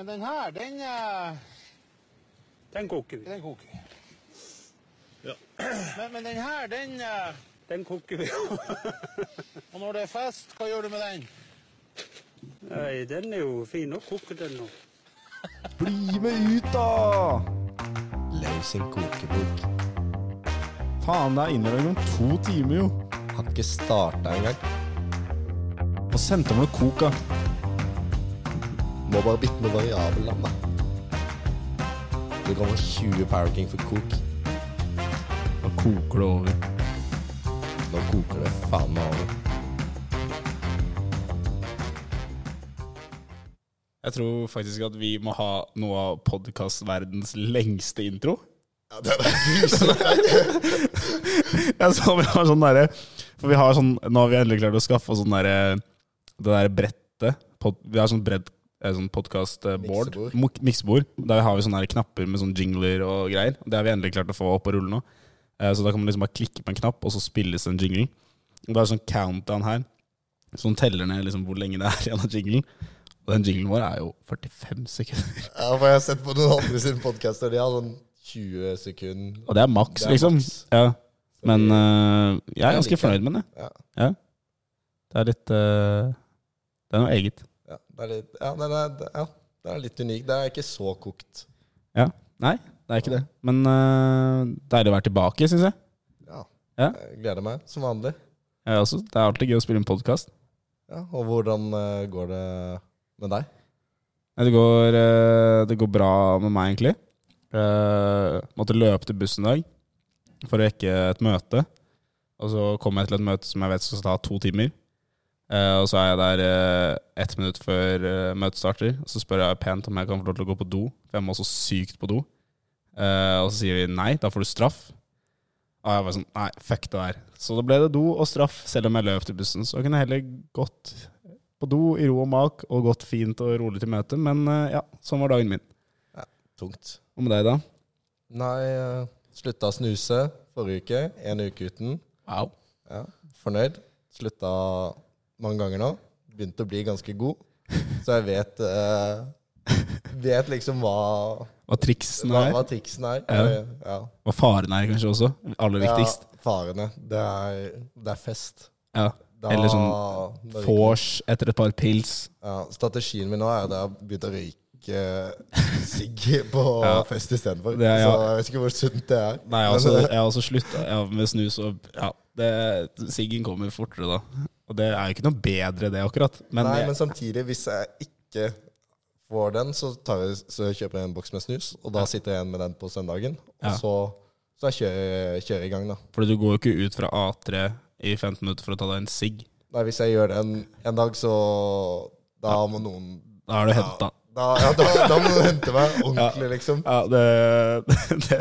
Men den her, den, eh, Den koker vi. den koker vi. Ja. Men, men den her, den eh, Den koker vi. Og når det er fest, hva gjør du med den? Nei, den er jo fin å koke, den nå. Bli med ut, da! Løs en kokebok. Faen, det er innlevering om to timer, jo. Har ikke starta engang. Og sendte meg noe kok, da. Må bare bytte med variabelen, da. Det kommer 20 Power King for kok. Nå koker det over. Nå koker det faen meg over. Jeg tror faktisk at vi må ha noe av podkastverdens lengste intro. Ja, det er det Jeg så vi har sånn derre For vi har sånn Nå har vi endelig klart å skaffe oss sånn derre Det der brettet Vi har sånn bredd eh, Sånn podkast-board. Miksebord. Miksebord. Der har vi sånne her knapper med sånn jingler og greier. Det har vi endelig klart å få opp og rulle nå. Eh, Så da kan man liksom bare klikke på en knapp, og så spilles en jingle. Og det er sånn countdown her, som teller ned liksom hvor lenge det er igjen av jinglen. Og den jinglen vår er jo 45 sekunder. Ja, for jeg har sett på noen andre sine podkaster, de har sånn 20 sekunder. Og det er maks, liksom. Ja. Men eh, jeg er ganske fornøyd med det. ja, Ja. Det er litt uh, Det er noe eget. Ja, det er litt, ja, det er, ja, det er litt unikt. Det er ikke så kokt. Ja. Nei, det er ikke det. Men uh, deilig å være tilbake, syns jeg. Ja. Ja. Jeg gleder meg, som vanlig. jeg også. Det er alltid gøy å spille en podkast. Ja, og hvordan uh, går det med deg? Det, går, uh, det går bra med meg, egentlig. Uh, måtte løpe til bussen i dag for å rekke et møte. Og så kom jeg til et møte som jeg vet skal ta to timer. Eh, og så er jeg der eh, ett minutt før eh, møtet starter. Og så spør jeg pent om jeg kan få lov til å gå på do, for jeg må så sykt på do. Og så sier vi nei, da får du straff. Og jeg var sånn, nei, fuck det der. Så da ble det do og straff, selv om jeg løp til bussen. Så jeg kunne heller gått på do i ro og mak og gått fint og rolig til møtet. Men ja, sånn var dagen min. Ja, Tungt. Og med deg, da? Nei, slutta å snuse forrige uke. En uke uten. Wow. Ja, fornøyd. Slutta mange ganger nå. Begynte å bli ganske god. Så jeg vet eh, Vet liksom hva, Hva triksen hva, er? hva triksen er. Ja. Ja. Hva faren er, kanskje også? Aller viktigst. Ja, farene. Det er, det er fest. Ja. Da- Eller sånn Vors etter et par pils. Ja, strategien min nå er at jeg har begynt å røyke sigg på Ja. fest istedenfor. Ja. Så jeg vet ikke hvor sunt det er. Nei, jeg har også, eh, også slutta med snus. Og ja, det- Siggen kommer fortere da. Og det er jo ikke noe bedre, det, akkurat. Men, Nei, men samtidig, hvis jeg ikke får den, så, tar jeg, så kjøper jeg en boks med snus, og da sitter jeg igjen med den på søndagen. Og Ja. så, så jeg kjører, kjører i gang, da. fordi du går jo ikke ut fra A3 i 15 minutter for å ta deg en sigg. Nei, hvis jeg gjør det en, en dag, så Da må noen Da har du henta. da, ja, da, da må noen hente meg ordentlig, liksom. Ja, det, det det,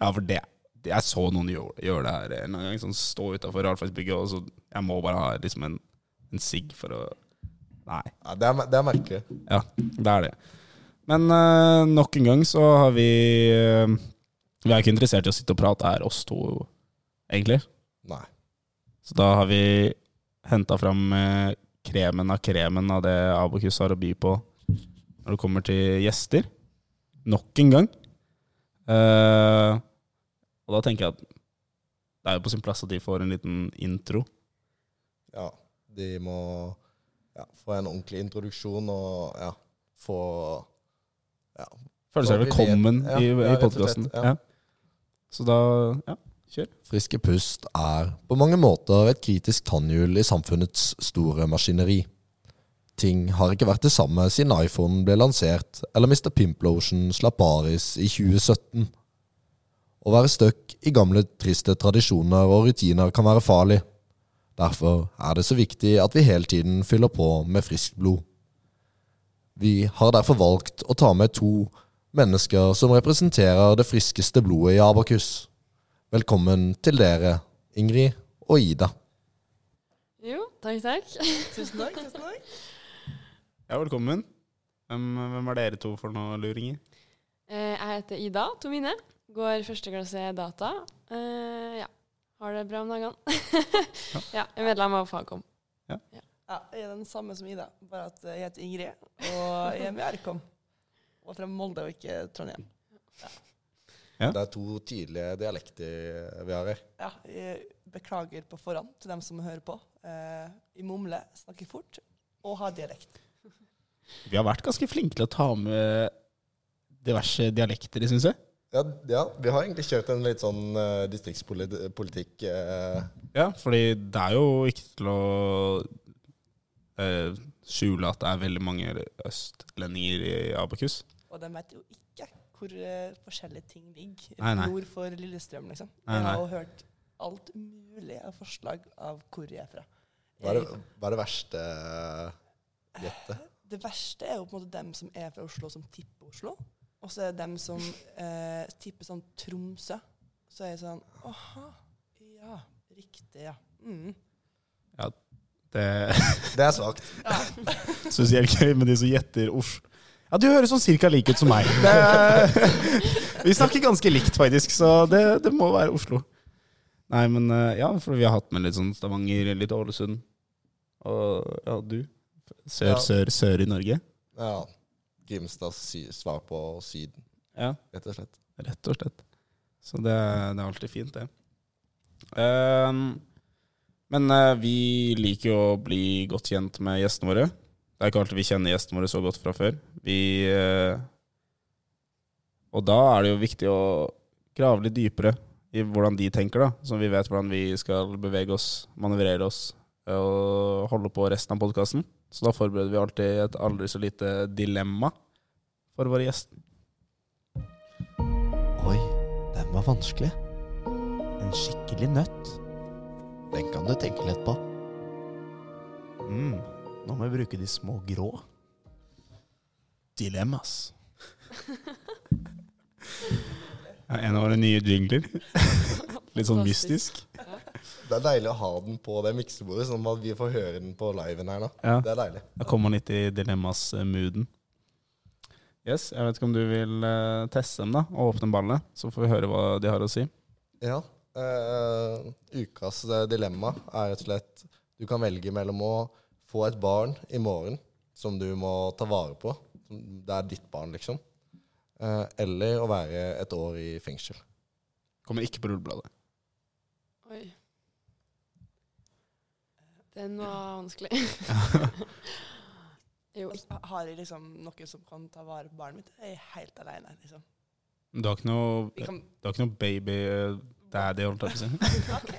Ja, for det Jeg så noen gjøre gjør det her en gang. Sånn, stå utafor realfagsbygget, og så Jeg må bare ha liksom en, en sigg for å Nei. Ja, det, er, det er merkelig. Ja, det er det. Men uh, nok en gang så har vi uh, Vi er ikke interessert i å sitte og prate her, oss to, egentlig. Nei. Så da har vi henta fram uh, kremen av kremen av det Abokus har å by på når det kommer til gjester. Nok en gang. Eh, og da tenker jeg at det er jo på sin plass at de får en liten intro. Ja, de må ja, få en ordentlig introduksjon og ja, få ja, Føle seg velkommen ja, i, ja, i podkasten. ja. Ja. Så da ja, kjør. Friske pust er på mange måter et kritisk tannhjul i samfunnets store maskineri. Ting har ikke vært det samme siden iPhone ble lansert, eller Mr. Pimplotion slapp baris i 2017. Å være støkk i gamle, triste tradisjoner og rutiner kan være farlig. Derfor er det så viktig at vi hele tiden fyller på med friskt blod. Vi har derfor valgt å ta med to mennesker som representerer det friskeste blodet i Abakus. Velkommen til dere, Ingrid og Ida. Jo, takk, takk. Tusen takk. tusen takk. Ja, velkommen. Hvem, hvem er dere to for noe, luringer? Eh, Jeg heter Ida Tomine. Går første klasse data. Uh, ja. Har det bra om dagene. ja, jeg er medlem av Fagkom. Ja, jeg er den samme som Ida, bare at jeg heter Ingrid, og jeg er med Rkom. og fra Molde og ikke Trondheim. Ja. Det er to tydelige dialekter vi har her. Ja, jeg beklager på forhånd til dem som hører på. Eh, jeg mumler, snakker fort og har dialekt. Vi har vært ganske flinke til å ta med diverse dialekter, syns jeg. Ja, ja, vi har egentlig kjørt en litt sånn uh, distriktspolitikk. Uh. Ja, fordi det er jo ikke til å uh, skjule at det er veldig mange østlendinger i Abakus. Og de vet jo ikke hvor eh, forskjellige ting ligger Nei, nei. nord for Lillestrøm, liksom. Nei, Jeg har jo hørt alt mulig av forslag av hvor jeg er fra. hva, er det, hva er det verste uh, gjettet? Det verste er jo på en måte dem som er fra Oslo, som tipper Oslo. Og så er det dem som eh, tipper sånn Tromsø. Så er jeg sånn Aha. Ja. Riktig, ja. Mm. Det Det er svakt. er spesielt gøy med de som gjetter Osj. Ja, du høres sånn cirka lik ut som meg. Det vi snakker ganske likt, faktisk, så det, det må være Oslo. Nei, men eh, ja, for vi har hatt med litt sånn Stavanger, litt Ålesund. Og ja, du? Sør, Ja. sør, sør i Norge? Ja. Grimstads svar på Syden, Ja, rett og slett. rett og slett. Så det, det er alltid fint, det. Ehm, men uh, vi liker jo å bli godt kjent med gjestene våre. Det er ikke alltid vi kjenner gjestene våre så godt fra før. Vi uh, Og da er det jo viktig å grave litt dypere i hvordan de tenker, da. Så vi vet hvordan vi skal bevege oss, manøvrere oss eh, og holde på resten av podkasten. Så da forbereder vi alltid et aldri så lite dilemma for våre gjester. Oi, den var vanskelig. En skikkelig nøtt. Den kan du tenke litt på. Mm. Nå må vi bruke de små grå. Dilemmas. Ja, en av våre nye jingler. Litt sånn mystisk. Det er deilig å ha den på det miksebordet, sånn at vi får høre den på liven her nå. Ja, Det er deilig. Da kommer man litt i dilemmas-mooden. Yes, jeg vet ikke om du vil eh, teste dem da, og åpne ballene, så får vi høre hva de har å si. Ja. Uh, ukas eh, dilemma er rett og slett Du kan velge mellom å få et barn i morgen som du må ta vare på. Det er ditt barn, liksom. Uh, eller å være et år i fengsel. Kommer ikke på rullebladet. Oi. Den var vanskelig. jo. Har jeg liksom noen som kan ta vare på barnet mitt? Jeg er helt alene, liksom. Du har ikke noe, kan du har ikke noe baby eh, daddy, holdt jeg på å si? OK.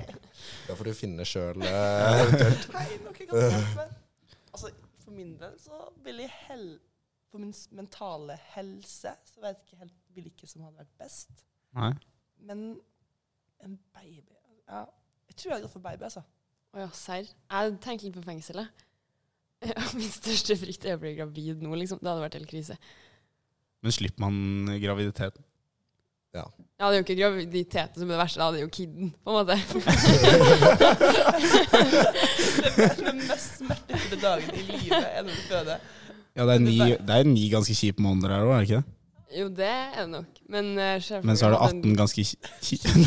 Det får du finne sjøl, eventuelt. Noe kan hjelpe. Altså, for min del så vil jeg hell... For min mentale helse så vet jeg ikke helt hvilke som hadde vært best. Nei. Men en baby Ja, jeg tror jeg går for baby, altså. Å ja, serr. Jeg tenkte litt på fengselet. Ja, min største frykt er å bli gravid nå, liksom. Det hadde vært helt krise. Men slipper man graviditeten? Ja, det er jo ikke graviditeten som er det verste, da. Det er jo kiden, på en måte. Den mest smertefulle dagen i livet er når du føder. Ja, det er ni, det er ni ganske kjipe måneder her òg, er det ikke det? Jo, det er det nok. Men uh, Men så er det 18 ganske kjipe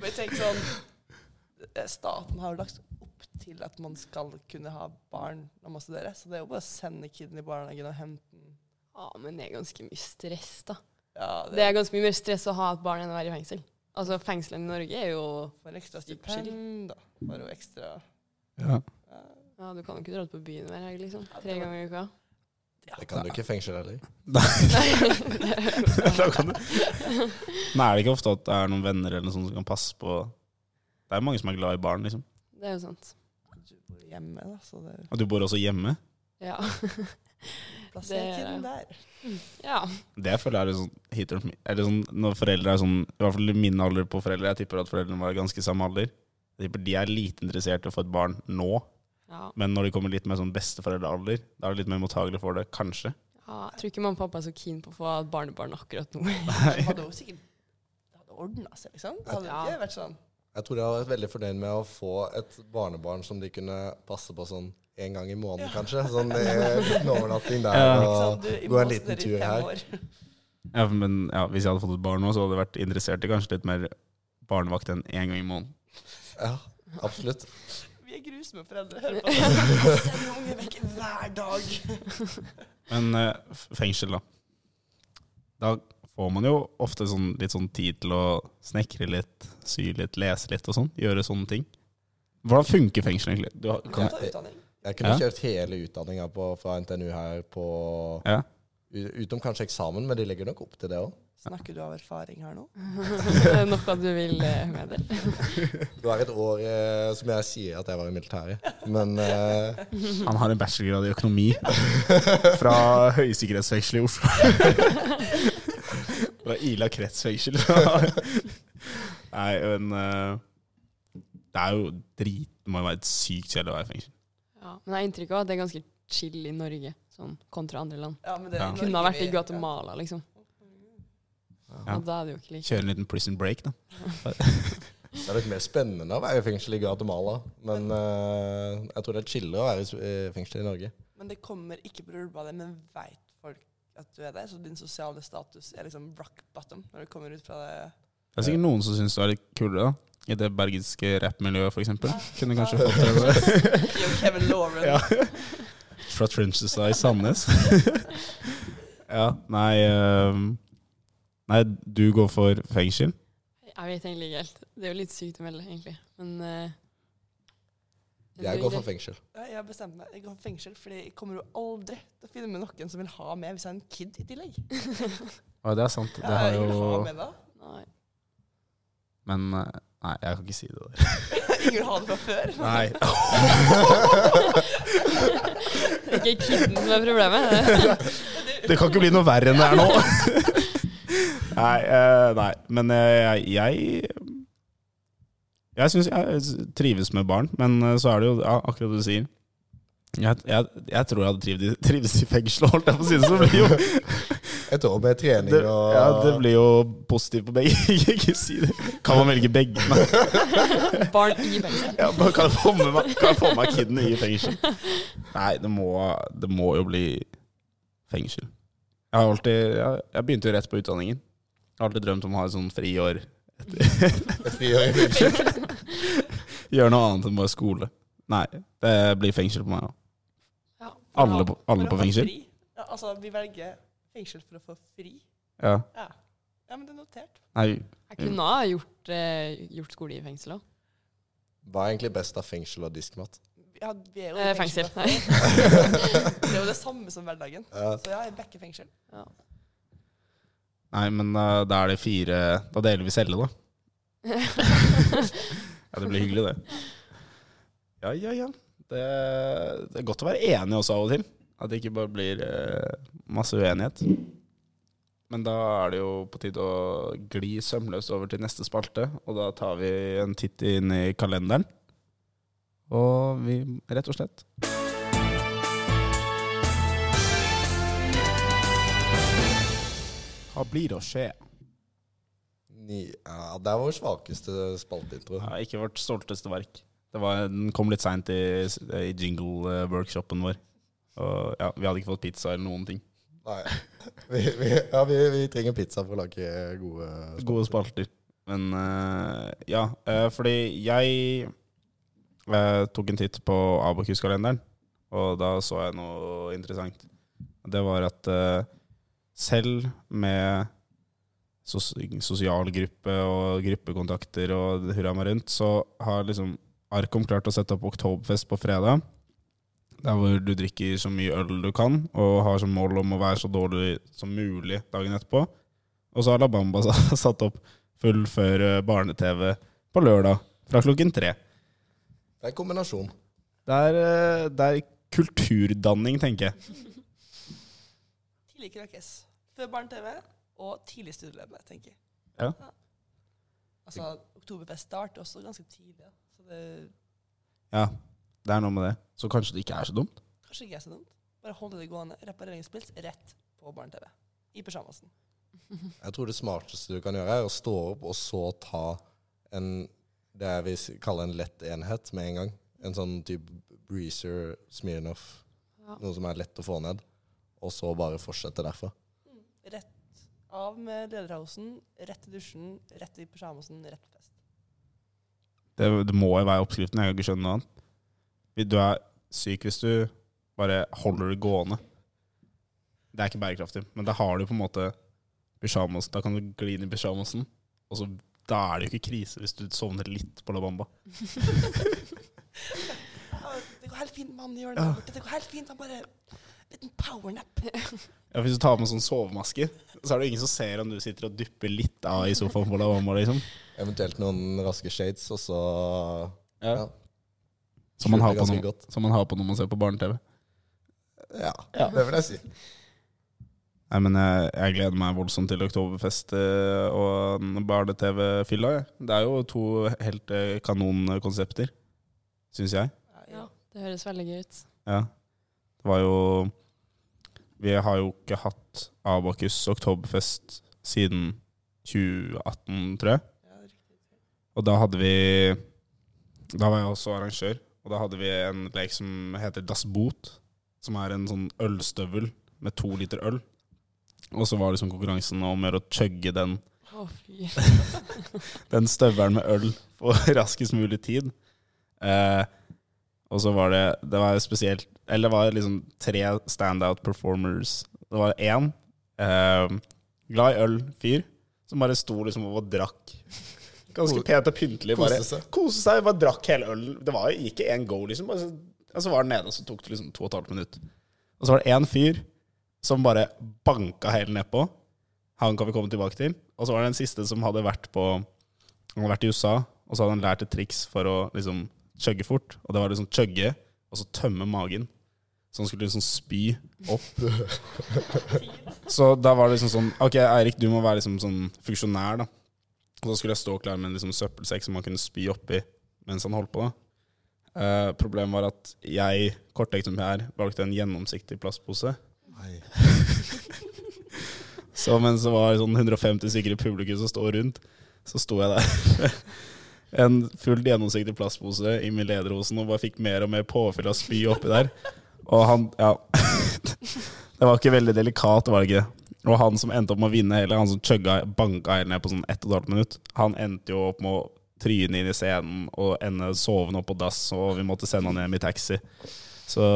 Men tenk sånn eh, Staten har jo lagt opp til at man skal kunne ha barn når man studerer. Så det er jo bare å sende kiden i barnehagen og hente den. Ja, men det er ganske mye stress, da. Ja, Det er ganske mye mer stress å ha et barn enn å være i fengsel. Altså, fengselet i Norge er jo For ekstra stipend, da. Bare jo ekstra Ja. Ja. Ja, du kan jo ikke dra ut på byen hver helg, liksom. Tre ganger i uka. Det kan du ikke i fengsel heller. Da kan du. Nei, er det ikke ofte at det er noen venner eller noe sånt som kan passe på Det er mange som er glad i barn, liksom. Det er jo sant. Du bor hjemme, da, så det Og du bor også hjemme. Ja. plasserer Det- kiden der. ja. Det føler jeg er sånn hit or miss. Sånn når foreldre er sånn I hvert fall min alder på foreldre. Jeg tipper at foreldrene var ganske samme alder. Jeg tipper De er lite interessert i å få et barn nå, ja. men når de kommer litt mer sånn besteforeldrealder, da er de litt mer mottagelige for det, kanskje. Ja, jeg tror ikke mamma og pappa er så keen på å få et barnebarn akkurat nå. det hadde jo sikkert Det ordna seg, liksom. Det hadde ikke vært sånn. Jeg tror jeg hadde vært veldig fornøyd med å få et barnebarn som de kunne passe på sånn en gang i måneden, kanskje. Sånn det er en overnatting der Ja. Og gå en liten tur her. Ja, men ja, hvis jeg hadde fått et barn nå, så hadde jeg vært interessert i kanskje litt mer barnevakt enn én gang i måneden. Ja, absolutt. Vi er grusomme foreldre. Hør på det. Send unge vekk hver dag. Men uh, fengsel, da. Da får man jo ofte sånn, litt sånn tid til å snekre litt, sy litt, lese litt og sånn. Gjøre sånne ting. Hvordan funker fengsel egentlig? Du har, Du kan, ta utdanning. Jeg kunne Ja. kjørt hele utdanninga fra NTNU her på ja. Utom kanskje eksamen, men de legger nok opp til det òg. Snakker du av erfaring her nå? Noe du vil eh, meddele? Det var et år eh, som jeg sier at jeg var i militæret. Men eh, Han har en bachelorgrad i økonomi fra høysikkerhetsfengselet i Oslo. Fra Ila kretsfengsel. Nei, men eh, Det er jo drit Det må jo være et sykt kjedelig å være i fengsel. Ja, men jeg har inntrykk av at det er ganske chill i Norge, sånn kontra andre land. Ja, men det Ja. i Kunne ha Norge vært i Guatemala, liksom. Ja. Og da er det jo ikke like Kjøre en liten prison break, da. det er litt mer spennende å være i fengsel i Guatemala. Men uh, jeg tror det er chillere å være i fengsel i Norge. Men det kommer ikke på rullebadet, men veit folk at du er der? Så din sosiale status er liksom rock bottom når du kommer ut fra det Det er sikkert noen som syns det er litt kulere, da. I det bergenske rappmiljøet, for eksempel. Kunne kanskje fått det Jo, Kevin Lauren. Ja. fra Trenchesa i Sandnes. ja, nei ehm, Nei, du går for fengsel? Jeg vet egentlig ikke helt. Det er jo litt sykt å melde, egentlig. Men uh Jeg går for fengsel. Jeg har bestemt meg. Jeg går for fengsel, fordi jeg kommer jo aldri til å finne med noen som vil ha med hvis jeg er en kid i tillegg. Ja, det er sant. Det har vil ha jo med da. Nei. Men eh, nei, jeg kan ikke si det der. Ingen vil ha det fra før. Nei. Det er ikke kiden som er problemet. Det kan ikke bli noe verre enn det er nå. Nei, uh, nei, men uh, jeg Jeg, syns jeg trives med barn, men uh, så er det jo ja, akkurat det du sier. Jeg, jeg, jeg tror jeg hadde trivdes, trivdes i fengsel, holdt jeg på å si det. Så blir jo, Et år med trening det, og ja, det blir jo positivt på begge. ikke si det. Kan man velge begge? Barn i fengsel. Ja, kan jeg få med meg, kan jeg få med meg kiden i fengsel? Nei, det må, det må jo bli fengsel. Jeg har alltid Jeg, jeg begynte jo rett på utdanningen. Jeg har alltid drømt om å ha et sånn friår. et friår i fengsel. Gjøre noe annet enn bare skole. Nei, det blir fengsel på meg òg. Ja. Alle, på- alle på fengsel? Ja, altså, vi velger fengsel for å få fri. Ja. Ja, ja men det er notert. Nei, Jeg kunne ha gjort, eh, gjort skole i fengsel òg. Hva er egentlig best av fengsel og diskmat? Ja, vi er jo i Eh, fengsel. fengsel. Det er jo det samme som hverdagen. Ja. Så ja, jeg backer fengsel. Nei men uh, da er det fire Da deler vi celle, da. Ja, det blir hyggelig, det. Ja, ja, ja. Det, det er godt å være enig også av og til. At det ikke bare blir eh, masse uenighet. Men da er det jo på tide å gli sømløst over til neste spalte. Og da tar vi en titt inn i kalenderen. Og vi Rett og slett. Hva blir det å skje? Ni, ja, det er vår svakeste spalteintro. Ja, ikke vårt stolteste verk. Det var, den kom litt seint i, i jingle-workshopen vår. Og ja, vi hadde ikke fått pizza eller noen ting. Nei. Vi, vi, ja, vi, vi trenger pizza for å lage gode Gode spalter. Men uh, ja, uh, fordi jeg uh, tok en titt på Abokus-kalenderen, og da så jeg noe interessant. Det var at selv med sos sosial gruppe og gruppekontakter og hurra meg rundt, så har liksom Arkom klart å sette opp Oktoberfest på fredag. Der hvor du drikker så mye øl du kan, og har som mål om å være så dårlig som mulig dagen etterpå. Og så har La Bamba satt opp fullføre barne-TV på lørdag fra klokken tre. Det er en kombinasjon. Det er, eh, det er kulturdanning, tenker jeg. Tidlig krakkes. Før barne-TV og tidlig studieløpet, tenker jeg. Ja. Altså, Oktoberfest starter også ganske tidlig. Ja. Så det Ja, det er noe med det. Så kanskje det ikke er så dumt. kanskje det ikke er så dumt. Bare holde det gående. Repareringspils rett på barne-TV. I pysjamasen. Jeg tror det smarteste du kan gjøre, er å stå opp og så ta en det jeg vil kalle en lett enhet med en gang. En sånn type Breezer, Smirnoff, Ja. noe som er lett å få ned. Og så bare fortsette derfra. Rett av med lederhausen, rett i dusjen, rett i pysjamasen, rett på fest. Det, det må jo være oppskriften. Jeg kan ikke skjønne noe annet. Du er syk hvis du bare holder det gående. Det er ikke bærekraftig. Men da har du på en måte pysjamasen. Da kan du gli inn i pysjamasen, og så da er det jo ikke krise hvis du sovner litt på La Bamba. Det går helt fint, mann. Gjør det der. Det går helt fint. Han bare Liten powernap. Ja, hvis du tar på en sånn sovemaske, så er det ingen som ser om du sitter og dypper litt av i sofaen på La Bamba, liksom. Eventuelt noen raske shades, og så Ja. Ja. Som man, har på ganske når, som man har på når man ser på barne-TV. Ja, det vil jeg si. Nei, men jeg, jeg gleder meg voldsomt til Oktoberfest eh, og barne-TV-fylla. Det er jo to helt eh, kanonkonsepter, syns jeg. Ja, det høres veldig gøy ut. Ja. Var jo Vi har jo ikke hatt Abakus Oktoberfest siden 2018, tror jeg. Og da hadde vi Da var jeg også arrangør, og da hadde vi en lek som heter Das Boot. Som er en sånn ølstøvel med to liter øl. Og så var liksom konkurransen om å gjøre å chugge den oh, fy. den støvelen med øl på raskest mulig tid. Eh, og så var det Det var spesielt Eller det var liksom tre standout performers. Det var én eh, glad i øl-fyr som bare sto liksom og drakk. Ganske pent og pyntelig. Bare Kose seg. kose seg. Bare drakk hele ølen. Det var jo ikke én go, liksom. Så- og så var den nede, og så tok det liksom to og et halvt minutt. Og så var det én fyr som bare banka hele nedpå. Han kan vi komme tilbake til. Og så var det den siste som hadde vært på Han hadde vært i USA, og så hadde han lært et triks for å liksom chugge fort. Og det var liksom chugge, og så tømme magen. Så han skulle liksom spy opp. så da var det liksom sånn Ok, Eirik, du må være liksom sånn funksjonær, da. Og så skulle jeg stå klar med en liksom søppelsekk som han kunne spy oppi mens han holdt på. da. Eh, problemet var at jeg, kortlegg som jeg er, valgte en gjennomsiktig plastpose. Nei. Så mens det var sånn 150 stykker i publikum som står rundt, så sto jeg der en fullt gjennomsiktig plastpose i min lederhosen og bare fikk mer og mer påfyll av spy oppi der. Og han Ja. Det var ikke veldig delikat, var det ikke. Og han som endte opp med å vinne hele, han som chugga, banka hele ned på sånn ett og et halvt minutt, han endte jo opp med å tryne inn i scenen og ende sovende opp på dass, og vi måtte sende han hjem i taxi. Så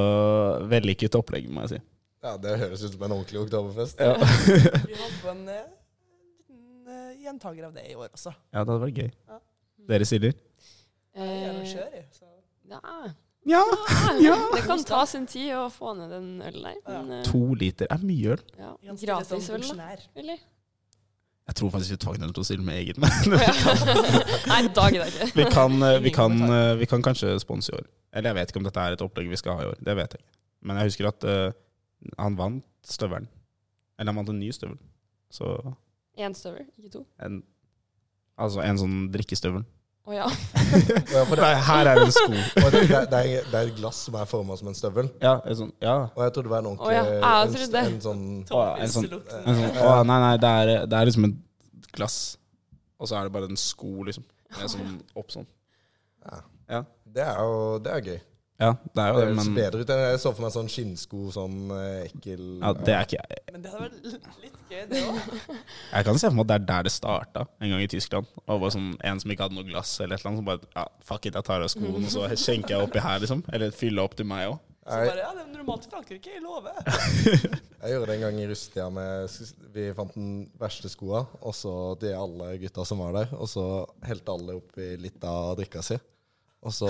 vellykket opplegg, må jeg si. Ja, Det høres ut som en ordentlig oktoberfest. Ja. Vi hadde på en eh, liten eh, gjentager av det i år også. Ja, det hadde vært gøy. Ja. Dere, Siljer? Er Eh, ja. Ja! ja. Det kan ta sin tid å få ned den ølen der. Men, eh, To liter er mye øl. ja. Gratis øl, da? Eller? Jeg tror faktisk vi tvang dem til å stille med eget, men Å, ja. Nei, da gidder jeg ikke. vi kan, eh, vi, kan, eh, vi kan kanskje sponse i år. Eller jeg vet ikke om dette er et opplegg vi skal ha i år. Det vet jeg ikke. Men jeg husker at uh, han vant støvelen. Eller han vant en ny støvel. Så Én støvel, ikke to. en, altså en sånn drikkestøvel. Å ja. Ja, for det, Nei, her er det en sko. og det, det, er, det er et glass som er forma som en støvel. Ja, en sånn, ja. Og jeg trodde det var en Å ordentlig ja, jeg en, en sånn Å, ja, en sånn, en sånn å, Nei, nei, det er, det er liksom et glass, og så er det bare en sko, liksom. Med sånn opp sånn. ja. Ja. Det er jo det er gøy. Ja, det er jo Det det, bedre ut enn jeg så for meg sånn skinnsko, sånn eh, ekkel ja, det er ikke jeg. Men det hadde vært litt gøy, det òg. Jeg kan se for meg at det er der det starta, en gang i Tyskland. Og var sånn, En som ikke hadde noe glass, eller et eller annet, som bare ja, Fuck it, jeg tar av skoen, og så skjenker jeg oppi her, liksom. Eller fyller opp til meg òg. Så bare Ja, det er normalt i Frankrike, jeg lover. jeg gjorde det en gang i Rustia. med Vi fant den verste skoa, og så til alle gutta som var der. Og så helte alle oppi litt av drikka si. Og så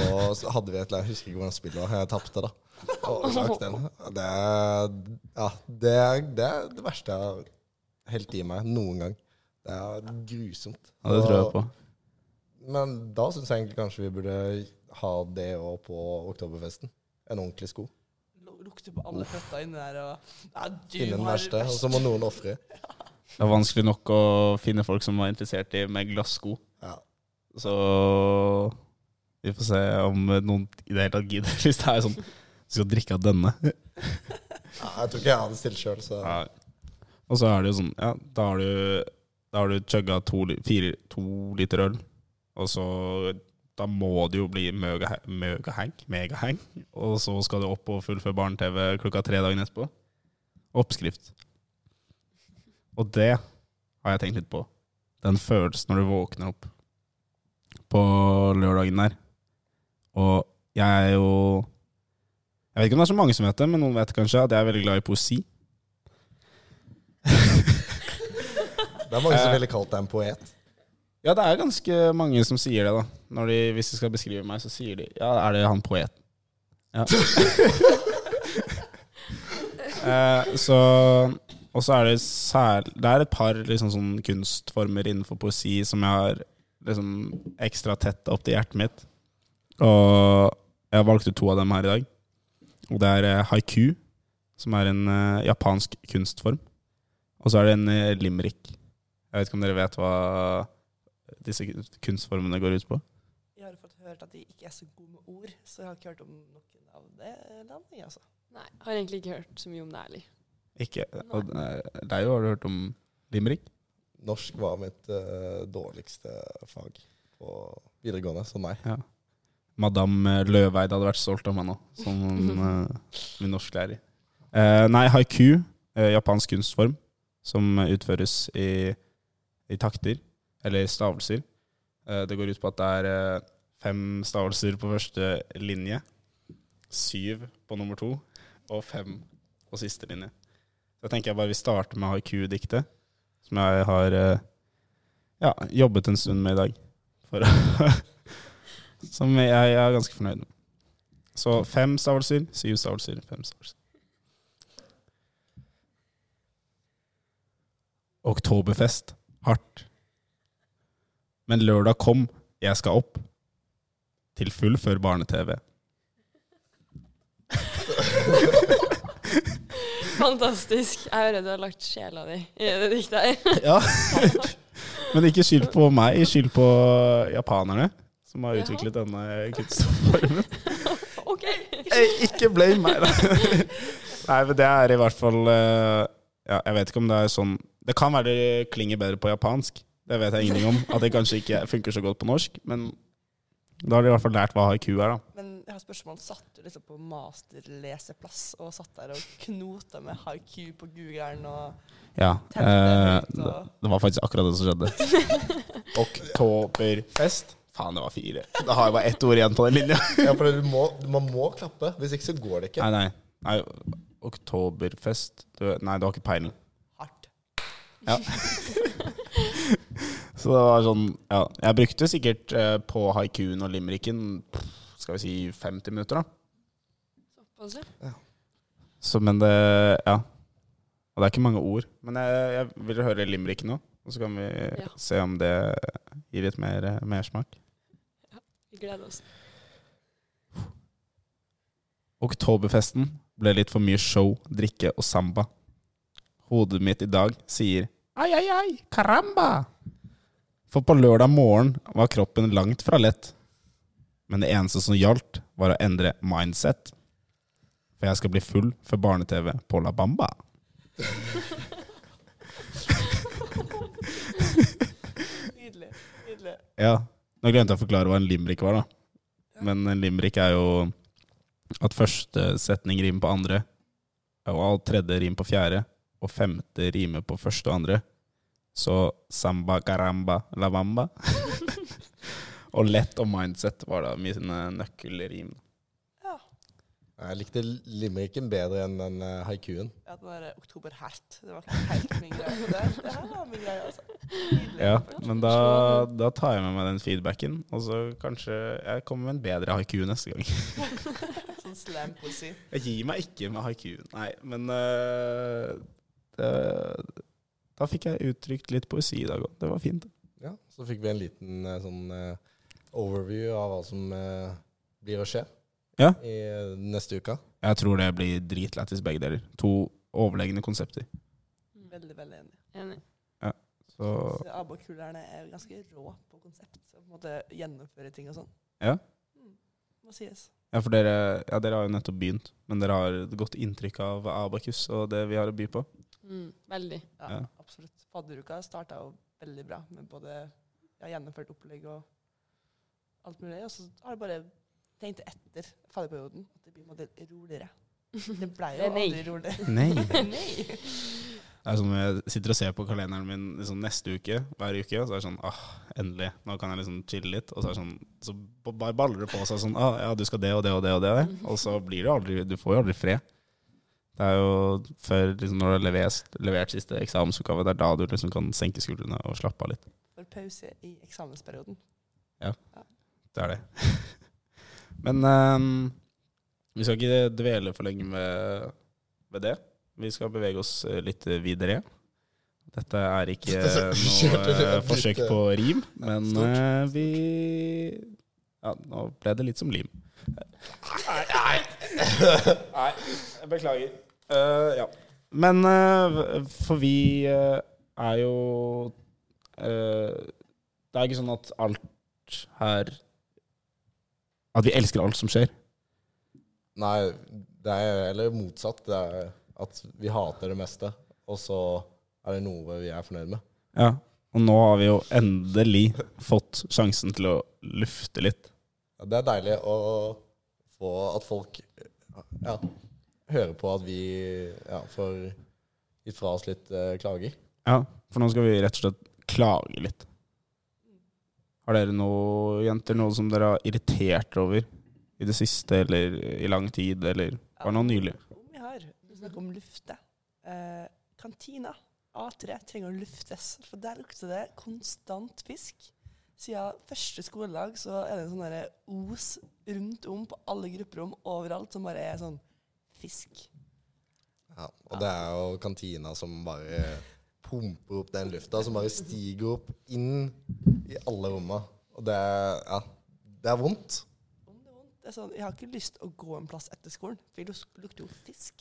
hadde vi et eller jeg husker ikke hvordan spillet var. Jeg tapte, da. Og den. Det er, ja, det er det er det verste jeg har helt i meg noen gang. Det er grusomt. Ja, det tror jeg på. Men da syns jeg egentlig kanskje vi burde ha det òg på oktoberfesten. En ordentlig sko. Lu- Lukter på alle føtta inni der og ja, Finne den verste, og så må noen ofre. Det er vanskelig nok å finne folk som var interessert i med glassko. Ja. Så vi får se om noen i det hele tatt gidder, hvis det er sånn Du skal drikke av denne. Ja, jeg tror ikke jeg hadde stilt sjøl, så Ja. Og så er det jo sånn Ja, da har du Da har du chugga to, li- fire, to liter øl, og så Da må det jo bli møga- møgaheng, megaheng, og så skal du opp og fullføre barne-TV klokka tre dagen etterpå. Oppskrift. Og det har jeg tenkt litt på. Den følelsen når du våkner opp på lørdagen der. Og jeg er jo Jeg vet ikke om det er så mange som vet det, men noen vet kanskje at jeg er veldig glad i poesi. Det er mange som Eh. ville kalt deg en poet. Ja, det er ganske mange som sier det, da. De, hvis de skal beskrive meg, så sier de Ja, er det han poet? Ja. eh, så Og så er det sær, Det er et par liksom sånn kunstformer innenfor poesi som jeg har liksom ekstra tett opp til hjertet mitt. Og jeg valgte to av dem her i dag. Og det er eh, haiku, som er en eh, japansk kunstform. Og så er det en eh, limerick. Jeg vet ikke om dere vet hva disse kunstformene går ut på? Jeg har fått hørt at de ikke er så gode med ord, så jeg har ikke hørt om noen av det landet, altså. Nei, har egentlig ikke hørt så mye om det ærlig. Ikke. Og deg har du hørt om limerick? Norsk var mitt uh, dårligste fag på videregående, så nei. Madame Løveid hadde vært stolt av meg nå, som uh, min norsklærer. Uh, nei, haiku, uh, japansk kunstform, som utføres i, i takter, eller stavelser. Uh, det går ut på at det er eh, fem stavelser på første linje, syv på nummer to, og fem på siste linje. Så jeg tenker jeg bare vi starter med haiku-diktet, som jeg har eh, ja, jobbet en stund med i dag. For å som jeg, jeg er ganske fornøyd med. Så fem stavelser, syv stavelser, fem stavelser. Oktoberfest. Hardt. Men lørdag kom, jeg skal opp. Til full før barne-TV. Fantastisk. Jeg hører du har lagt sjela di i det diktet her. Ja. Men ikke skyld på meg, skyld på japanerne, som har utviklet denne kunstformen. OK. Ikke blame meg, da. Nei, men det er i hvert fall eh, Ja, jeg vet ikke om det er sånn Det kan være det klinger bedre på japansk. Det vet jeg ingenting om. At det kanskje ikke funker så godt på norsk. Men da har de i hvert fall lært hva haiku er, da. Men jeg har spørsmål. Satt du liksom på masterleseplass og satt der og knota med haiku på googeren og Ja. Eh, det, og det var faktisk akkurat det som skjedde. Oktoberfest. Faen, det var fire. Da har jeg bare ett ord igjen på den linja. Ja, for du må, man må klappe, hvis ikke så går det ikke. Nei, nei. nei Oktoberfest du, Nei, du har ikke peiling. hardt. Ja. Så det var sånn Ja, jeg brukte sikkert eh, på haikuen og limericken skal vi si 50 minutter, da. Såpass, ja. Så, men det Ja. Og det er ikke mange ord. Men jeg, jeg vil høre limericken nå, og så kan vi Ja. se om det gir litt mer mersmak. Ja, Vi gleder oss. Oktoberfesten ble litt for mye show, drikke og samba. Hodet mitt i dag sier ai, ai, ai, caramba! For på lørdag morgen var kroppen langt fra lett. Men det eneste som gjaldt, var å endre mindset. For jeg skal bli full for barne-TV på La Bamba. Nydelig. Nydelig. Ja, nå glemte jeg å forklare hva en limerick var, da. Men en limerick er jo at første setning rimer på andre, og all tredje rimer på fjerde, og femte rimer på første og andre. Så samba, caramba, la bamba. og lett og mindset var da mine nøkkelrim. Jeg likte limericken bedre enn den eh, haikuen. ja det var oktoberhert. Det var ikke helt min greie. Det, det her var min greie, altså. Nydelig. Ja, men da, da tar jeg med meg den feedbacken, og så kanskje jeg kommer med en bedre haiku neste gang. Sånn slam-poesi. Jeg gir meg ikke med haikuen, Nei, men uh, det, Da fikk jeg uttrykt litt poesi i dag òg. Det var fint. Ja, så fikk vi en liten eh, sånn eh, overview av hva som eh, blir å skje Ja. i eh, neste uke. Jeg tror det blir dritlættis begge deler. To overlegne konsepter. Veldig, veldig enig. Enig. Ja, Så Abakkullerne er ganske rå på konsept. Så på en måte gjennomføre ting og sånn. Ja. Mm, må sies. Ja, for dere, ja, dere har jo nettopp begynt, men dere har et godt inntrykk av Abakus og det vi har å by på. Mm, veldig. Ja, Ja. absolutt. Fadderuka starta jo veldig bra med både ja, gjennomført opplegg og alt mulig. Og så har det bare tenkt etter fadderperioden at det blir måte roligere. Det ble jo Nei. aldri rolig. Nei. Nei. Det er sånn Jeg sitter og ser på kalenderen min liksom neste uke, hver uke, og så er det sånn ah, endelig, nå kan jeg liksom chille litt. Og så er det sånn Så bare baller det på seg sånn ah, ja, du skal det og det og det og det. Og så blir det aldri Du får jo aldri fred. Det er jo før liksom, når du har levert, levert siste eksamensoppgave, det er da du liksom kan senke skuldrene og slappe av litt. For pause i eksamensperioden. Ja, Det er det. Men um, vi skal ikke dvele for lenge med, med det. Vi skal bevege oss eh, litt videre. Dette er ikke noe eh, forsøk eh, på rim, men eh, vi Ja, nå ble det litt som lim. Nei, nei. nei jeg beklager. Uh, ja. Men uh, for vi uh, er jo eh, Det er ikke sånn at alt her At vi elsker alt som skjer. Nei, det er eller motsatt. Det er at vi hater det meste, og så er det noe vi er fornøyd med. Ja. Og nå har vi jo endelig fått sjansen til å lufte litt. Ja, det er deilig å få at folk ja, hører på at vi ja, får gitt fra oss litt eh, klager. Ja, for nå skal vi rett og slett klage litt. Har dere noe, jenter, noe som dere har irritert over i det siste, eller i lang tid, eller bare noe nylig? Om vi har Du snakker om lufte. Eh, kantina, A3, trenger å luftes. For der lukter det konstant fisk. Siden første skoledag så er det en sånn os rundt om på alle grupperom overalt som bare er sånn fisk. Ja, og det er jo kantina som bare pumper opp den lufta, som bare stiger opp inn i alle romma. Og det er, ja, det er vondt. Det er vondt. Det er sånn, jeg har ikke lyst å gå en plass etter skolen, for det lukter jo fisk.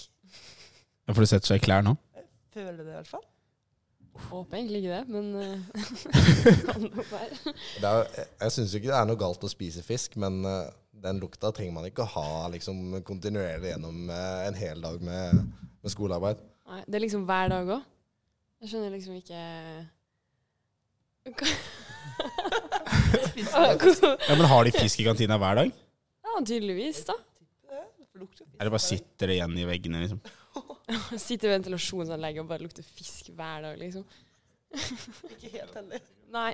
Ja, for du setter seg i klær nå? Jeg føler det i hvert fall. Håper egentlig ikke det, men eh, det er, jeg jeg syns ikke det er noe galt å spise fisk, men eh, den lukta trenger man ikke å ha liksom, kontinuerlig gjennom eh, en hel dag med, med skolearbeid. Nei, det er liksom hver dag òg. Jeg skjønner liksom ikke Ja, Men har de fisk i kantina hver dag? Ja, tydeligvis, da. Eller bare sitter det igjen i veggene, liksom? Sitter i ventilasjonsanlegget og bare lukter fisk hver dag, liksom. Ikke helt heller. Nei.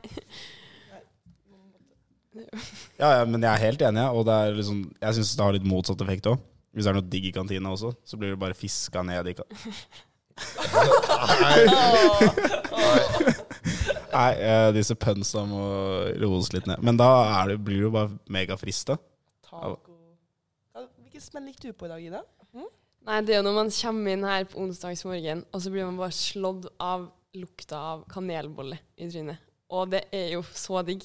Ja, ja, men jeg er helt enig, ja. og det er liksom, jeg syns det har litt motsatt effekt òg. Hvis det er noe digg i kantina også, så blir det bare fiska ned i ka Nei, Nei, disse pønsa må roes litt ned. Men da er det, blir du jo bare megafrista. Hvilken smell gikk du på i dag, Ida? Nei, det er jo når man kommer inn her på onsdagsmorgen, og så blir man bare slått av lukta av kanelbolle i trynet. Og det er jo så digg.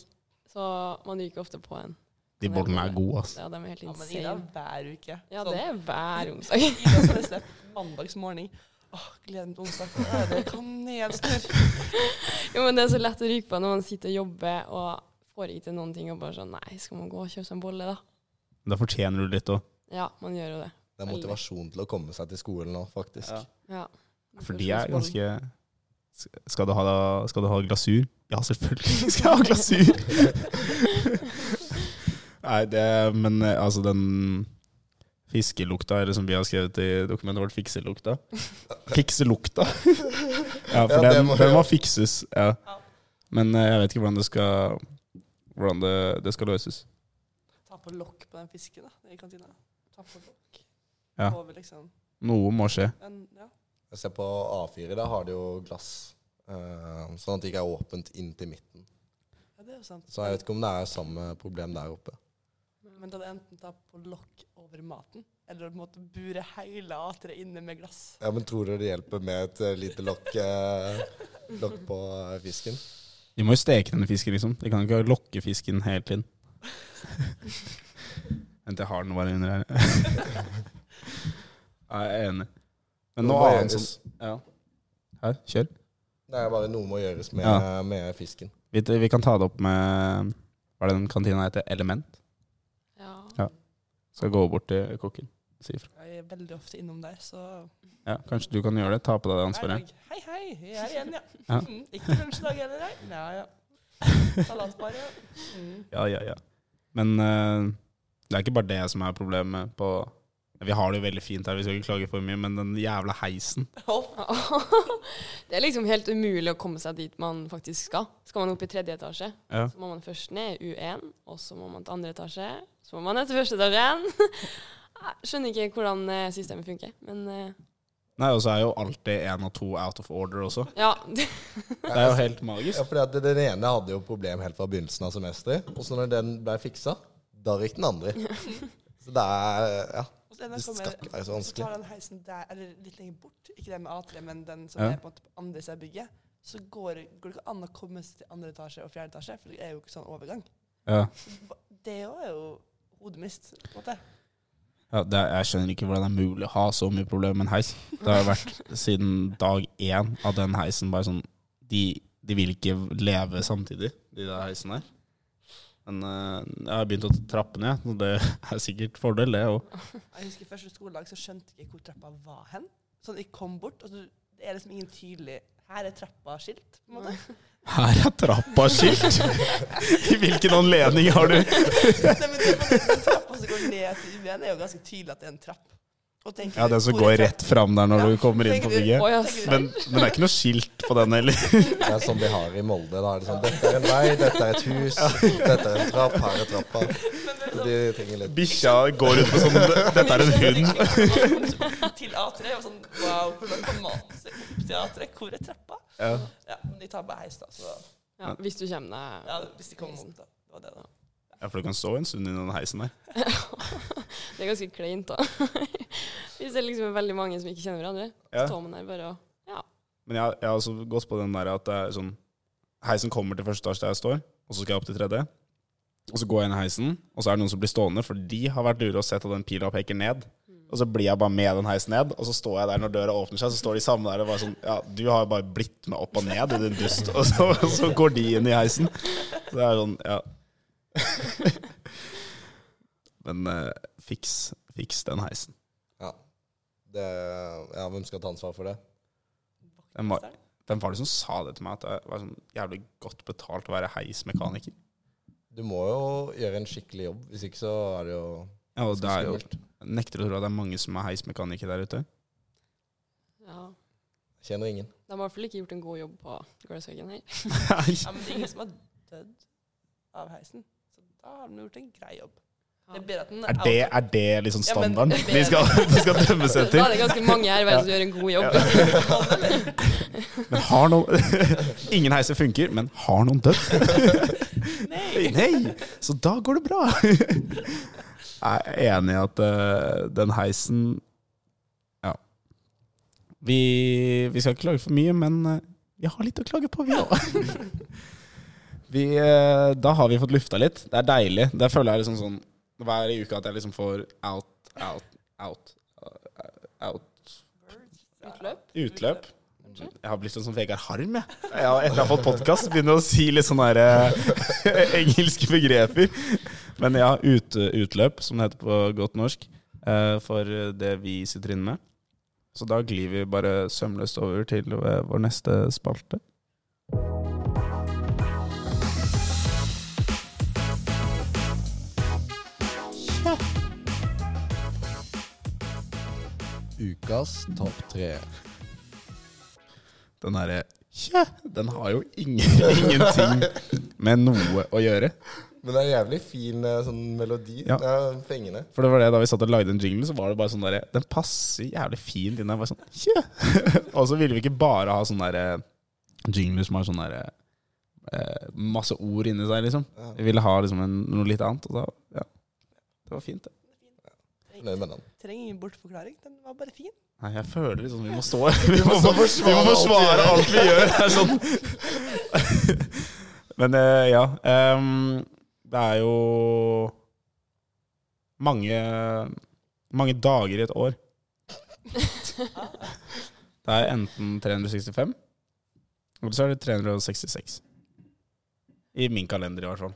Så man ryker ofte på en. De bollene er gode, altså. Ja, de er helt insane. Ja, men Ida hver uke. Ja, Sånn. det er hver onsdag. Ida så er snett mandagsmorgen. Åh, gleden til onsdag. det kanelsnurr. Jo, men det er så lett å ryke på når man sitter og jobber og får ikke til noen ting, og bare sånn Nei, skal man gå og kjøpe seg en bolle, da? Da fortjener du litt òg. Ja, man gjør jo det. Det er motivasjon til å komme seg til skolen nå, faktisk. Ja. For de er ganske skal du, ha, skal du ha glasur? Ja, selvfølgelig skal jeg ha glasur! Nei, det Men eh, altså, den fiskelukta, eller som vi har skrevet i dokumentet vårt, fikselukta Fikselukta! ja, for Ja, den, må den må fikses. Ja. Men eh, jeg vet ikke hvordan det skal Hvordan det, det skal løses. Ta på lokk på den fisken da, i kantina. Ta på lokk. Ja. Over liksom. Noe må skje. En, ja. Jeg ser på A4, da har de jo glass, eh, sånn at det ikke er åpent inn til midten. ja, det er jo sant. Så jeg vet ikke om det er samme problem der oppe. Men da hadde det enten tatt på lokk over maten, eller på en måte bure hele A3 inne med glass. Ja, men tror du det hjelper med et eh, lite lokk, eh, lokk på eh, fisken? De må jo steke denne fisken, liksom. De kan ikke lokke fisken helt inn. Vent, jeg har den bare under her. Nei, jeg er enig. Men Noe noe annet gjøres. som Ja. Her, kjør. Det er bare noe må gjøres med, Ja. med fisken. Vi, vi kan ta det opp med Hva er det den kantina heter? Element? Skal gå bort til kokken si ifra. Jeg er veldig ofte innom der, så Ja, kanskje du kan gjøre det? Ta på deg det ansvaret. Hei, hei, jeg er igjen, ja. Ja. Mm, ikke lunsjdag heller, nei. Ja, ja. Salatbar, ja. Mm. Ja, ja, ja. Men uh, det er ikke bare det som er problemet på Vi har det jo veldig fint her, vi skal ikke klage for mye, men den jævla heisen det er liksom helt umulig å komme seg dit man faktisk skal. Skal man opp i tredje etasje, ja. så må man først ned U1, og så må man til andre etasje. Så må man etter første etasjen. Jeg skjønner ikke hvordan eh, systemet funker, men eh, Nei, og så er jo alltid én og to out of order også. ja. Det er jo helt magisk. Ja, for Den ene hadde jo problem helt fra begynnelsen av semesteret. Og så når den ble fiksa, da røyk den andre. Så det er Ja. Det skal ikke være så så tar den heisen der, eller litt lenger bort, ikke den med A3, men den som Ja. er på en måte på andre siden av bygget, så går, går det ikke an å komme seg til andre etasje og fjerde etasje, for det er jo ikke sånn overgang. Ja. Det òg er jo hodemist, på en måte. Ja, det er, jeg skjønner ikke hvordan det er mulig å ha så mye problemer med en heis. Det har jo vært siden dag én av den heisen bare sånn De, de vil ikke leve samtidig, de der heisene her. Men uh, jeg har begynt å trappe ned, og det er sikkert fordel, det òg. Jeg husker første skoledag så skjønte jeg ikke hvor trappa var hen. Sånn, jeg kom bort, og så det er liksom ingen tydelig Her er trappa skilt, på en måte. Her er trappa skilt! I hvilken anledning har du Nei, men det, den trappa som går ned til UN, er jo ganske tydelig at det er en trapp. Og tenker Ja, den som går rett fram der når Ja, du kommer inn på bygget. Men, men det er ikke noe skilt på den heller. Det er sånn de har i Molde. Da er det sånn Dette er en vei, dette er et hus, dette er en trapp, her er trappa. De Bikkja går rundt med sånn Dette er en hund. til A3 og sånn Wow, hvordan kan maten seg opp til A3? Hvor er trappa? Ja. Ja, men de tar bare heis, da. Så ja, hvis du kommer deg ja, hvis de kommer opp, da. Det var det, da. ja, for du kan stå en stund i den heisen der. Det er ganske kleint, da. Hvis det liksom er veldig mange som ikke kjenner hverandre, Ja. står man der bare og Ja. Men jeg, jeg har også gått på den der at det er sånn Heisen kommer til første etasje der jeg står, og så skal jeg opp til tredje. Og så går jeg inn i heisen, og så er det noen som blir stående, for de har vært lure og sett at den pila peker ned. Og så blir jeg bare med den heisen ned, og så står jeg der når døra åpner seg, så står de samme der og bare sånn Ja, du har jo bare blitt med opp og ned, din dust. Og så, og så går de inn i heisen. Så det er sånn, ja. Men eh, fiks, fiks den heisen. Ja. Det, ja, hvem skal ta ansvar for det? Hvem var, hvem var det som sa det til meg, at det var sånn jævlig godt betalt å være heismekaniker? Du må jo gjøre en skikkelig jobb, hvis ikke så er det jo Ja, og det er jo. Jeg nekter å tro at det er mange som er heismekanikere der ute. ja. Kjenner ingen. De har i hvert fall ikke gjort en god jobb på Gløshaugen her. Ja, men det er ingen som har dødd av heisen. Så da har de gjort en grei jobb. Det er den Er det, er det liksom Ja, men standarden er vi skal, vi skal dømmes Da er det ganske mange her som gjør en god jobb. Men har noen Ingen heiser funker, men har noen dødd? Nei! Nei! Så da går det bra. Jeg er enig i at eh, den heisen Ja. Vi, vi skal ikke klage for mye, men eh, vi har litt å klage på, vi òg. Vi, eh, da har vi fått lufta litt. Det er deilig. Det føler jeg liksom sånn hver uke at jeg liksom får out, out, out, out Utløp. utløp. Jeg har blitt sånn som Vegard Harm, jeg. Ja, etter jeg har fått podkast, begynner å si litt sånne her, engelske begreper. Men ja, ut, utløp, som det heter på godt norsk, eh, for det vi sitter inne med. Så da glir vi bare sømløst over til eh, vår neste spalte. Ukas topp tre. Den herre Tja, den har jo ingen, ingenting med noe å gjøre. Men det er en jævlig fin eh, sånn melodi. Ja. Det er fengende. For det var det da vi satt og lagde en jingle, så var det bare sånn derre Den passer jævlig fint inn der. Bare sånn, yeah. og så ville vi ikke bare ha sånne der, jingler som har sånn derre eh, Masse ord inni seg, liksom. Vi ville ha liksom en, noe litt annet. Og da, ja. Det var fint, det. Fornøyd med den. Trenger ingen bortforklaring. Den var bare fin. Nei, jeg føler liksom vi må stå Vi må, vi må forsvare alt vi gjør. Det er sånn. Men eh, ja. ehm, det er jo mange mange dager i et år. Det er enten 365, eller så er det 366. I min kalender, i hvert fall.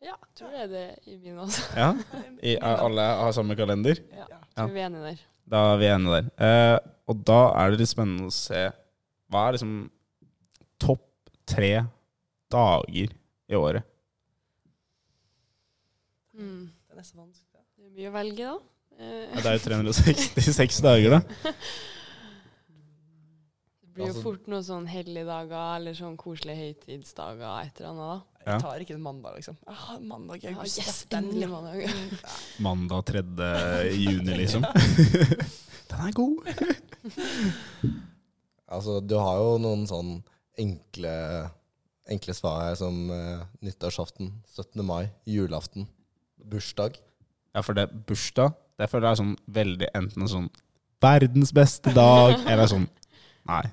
Ja, jeg tror det er det i min også. Ja, i, Alle har samme kalender. Ja, Ja. tror vi er enige der. Da er vi enige der. Eh, og da er det litt spennende å se hva er liksom topp tre dager i året. Mm. Den er så vanskelig. Det er mye å velge, da. Eh, Ja, det er jo 366 dager, da. Det blir jo Altså- fort noen sånn helligdager eller sånn koselige høytidsdager et eller annet, da. Ja. Jeg tar ikke en mandag, liksom. Ah, mandag Ja, august. yes, den, endelig ja. mandag. Mandag 3. juni, liksom. Den er god. Altså, du har jo noen sånn enkle, enkle svar her, som uh, nyttårsaften, 17. mai, julaften, bursdag. Ja, for det bursdag, det føler jeg er sånn veldig enten en sånn verdens beste dag, eller sånn Nei.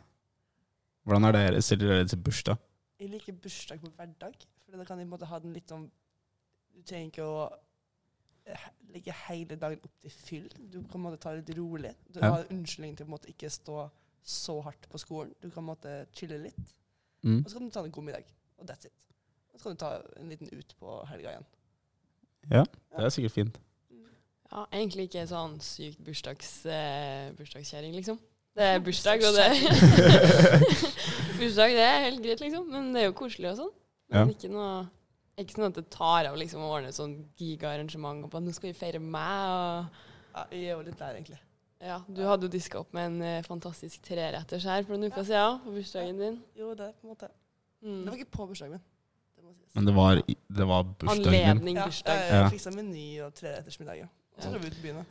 Hvordan er dere? Stiller dere til bursdag? Jeg liker bursdag på hverdag, for da kan jeg på en måte ha den litt sånn Du trenger ikke å eh, legge hele dagen opp til fyll. Du kan på en måte ta det litt rolig. Du Ja. har unnskyldning til på en måte ikke stå så hardt på skolen. Du kan på en måte chille litt. Mm. Og så kan du ta en god middag. Og that's it. Og så kan du ta en liten ut på helga igjen. Ja, det er sikkert fint. Ja, egentlig ikke sånn sykt bursdags, eh, bursdagskjerring, liksom. Det er bursdag, og det Bursdag, det er helt greit, liksom. Men det er jo koselig og sånn. Men Ja. ikke noe ikke sånn at det tar av liksom, å ordne et sånn gigaarrangement og på at nå skal vi feire meg. og Ja, jeg er jo litt der, egentlig. ja, Du hadde jo diska opp med en eh, fantastisk treretters her for noen uker siden på bursdagen din. Jo, det er på en måte Det Mm. var ikke på bursdagen min. Men det var, det var bursdagen din. Anledning bursdag. Ja. jeg fiksa meny og trerettersmiddag. Ja. Og så Ja. dro vi ut på byen.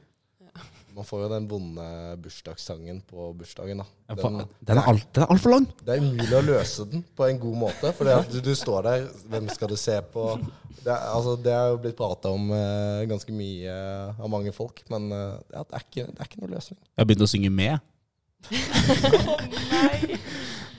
Ja. Man får jo den vonde bursdagssangen på bursdagen, da. Den, Den er alt- den er lang! det er umulig å løse den på en god måte. For du, du står der, hvem skal du se på? Det altså, det er jo blitt prata om uh, ganske mye uh, av mange folk, men ja, det, er ikke, det er ikke noe løsning. Jeg har begynt å synge med. Å nei!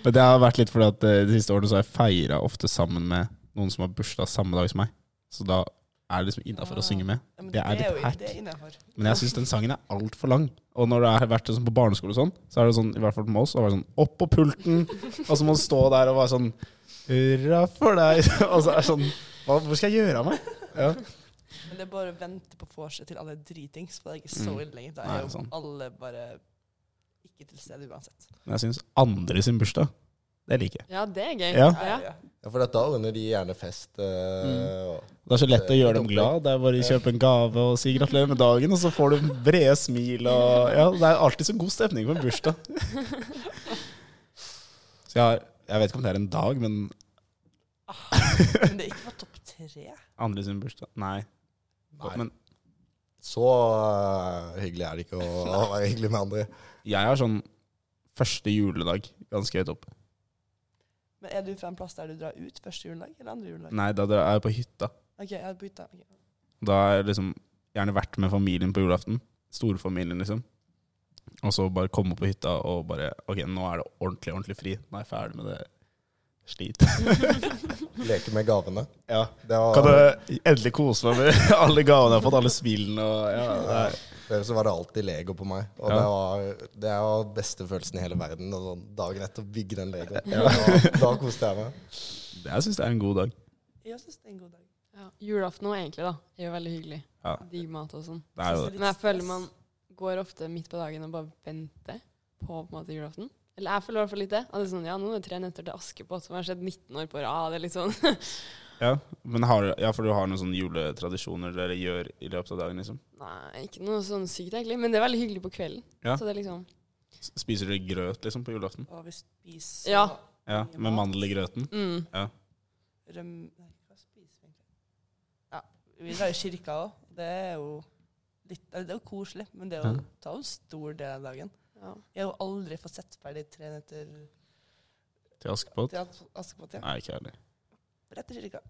Men det har vært litt fordi at eh, de siste årene så har jeg feira ofte sammen med noen som har bursdag samme dag som meg. Så da er det liksom innafor å synge med. Ja, Det er litt jo hack. det er innenfor. Men jeg syns den sangen er altfor lang. Og når det har vært sånn på barneskole og sånn, så er det sånn, i hvert fall med oss, så var det sånn opp på pulten, og så må man stå der og være sånn Hurra for deg! Og så er det sånn hva, Hvor skal jeg gjøre av meg? Ja. Men det er bare å vente på vorset til alle er dritings, for det er ikke så Mm. ille lenger. Da er jo sånn. alle bare ikke til stede uansett. Men jeg syns andre sin bursdag, det liker jeg. Ja, det er gøy. Ja. Ja. Ja. For da unner de gjerne fest. Uh, mm. Det er så lett å gjøre dem glad. Det er bare å kjøpe en gave og si gratulerer med dagen, og så får du brede smil og Ja, det er alltid så god stemning på en bursdag. Så jeg, har, jeg vet ikke om det er en dag, men Men det er ikke på topp tre. andre sin bursdag Nei. Nei. Men Så uh, hyggelig er det ikke å, å være hyggelig med andre. jeg har sånn første juledag ganske høyt oppe. Men er du fra en plass der du drar ut første juledag eller andre juledag? Nei, da er jeg på hytta. Ok, jeg er på hytta. Ok. Da har jeg liksom gjerne vært med familien på julaften. Storfamilien, liksom. Og så bare komme på hytta og bare Ok, nå er det ordentlig, ordentlig fri. Nå er jeg ferdig med det slit. Leke med gavene. ja. Det var, Kan du endelig kose meg med alle gavene jeg har fått, alle smilene og ja, Før så var det alltid Lego på meg. Og Ja. det var det var beste følelsen i hele verden. Og sånn, dagen etter å bygge den Legoen. Ja. Da, da koste jeg meg. Jeg syns det er en god dag. Jeg syns det er en god dag. Ja. Julaften òg, egentlig, da. Det Er jo veldig hyggelig. Ja, Digg mat og sånn. Synes. Men jeg føler man går ofte midt på dagen og bare venter på, på en måte, julaften. Eller jeg føler i hvert fall litt det. At det er sånn, ja, nå er det tre netter til Askepott som har skjedd 19 år på rad. eller er sånn. Ja, men har, ja, for du har noen sånne juletradisjoner dere gjør i løpet av dagen, liksom? Nei, ikke noe sånn sykt, egentlig. Men det er veldig hyggelig på kvelden. Ja. Så det er liksom Spiser dere grøt liksom på julaften? Og vi spiser Ja. Ja, Med mandel i grøten? mm. røm... Nei, hva spiser vi egentlig? Ja, vi drar i kirka òg. Det er jo litt Det er jo koselig, men det er jo, Ja. tar jo en stor del av dagen. Ja. Jeg har jo aldri fått sett ferdig tre netter Til Askepott? til As- Askepott. Ja. Nei, ikke heller. Rett til kirka.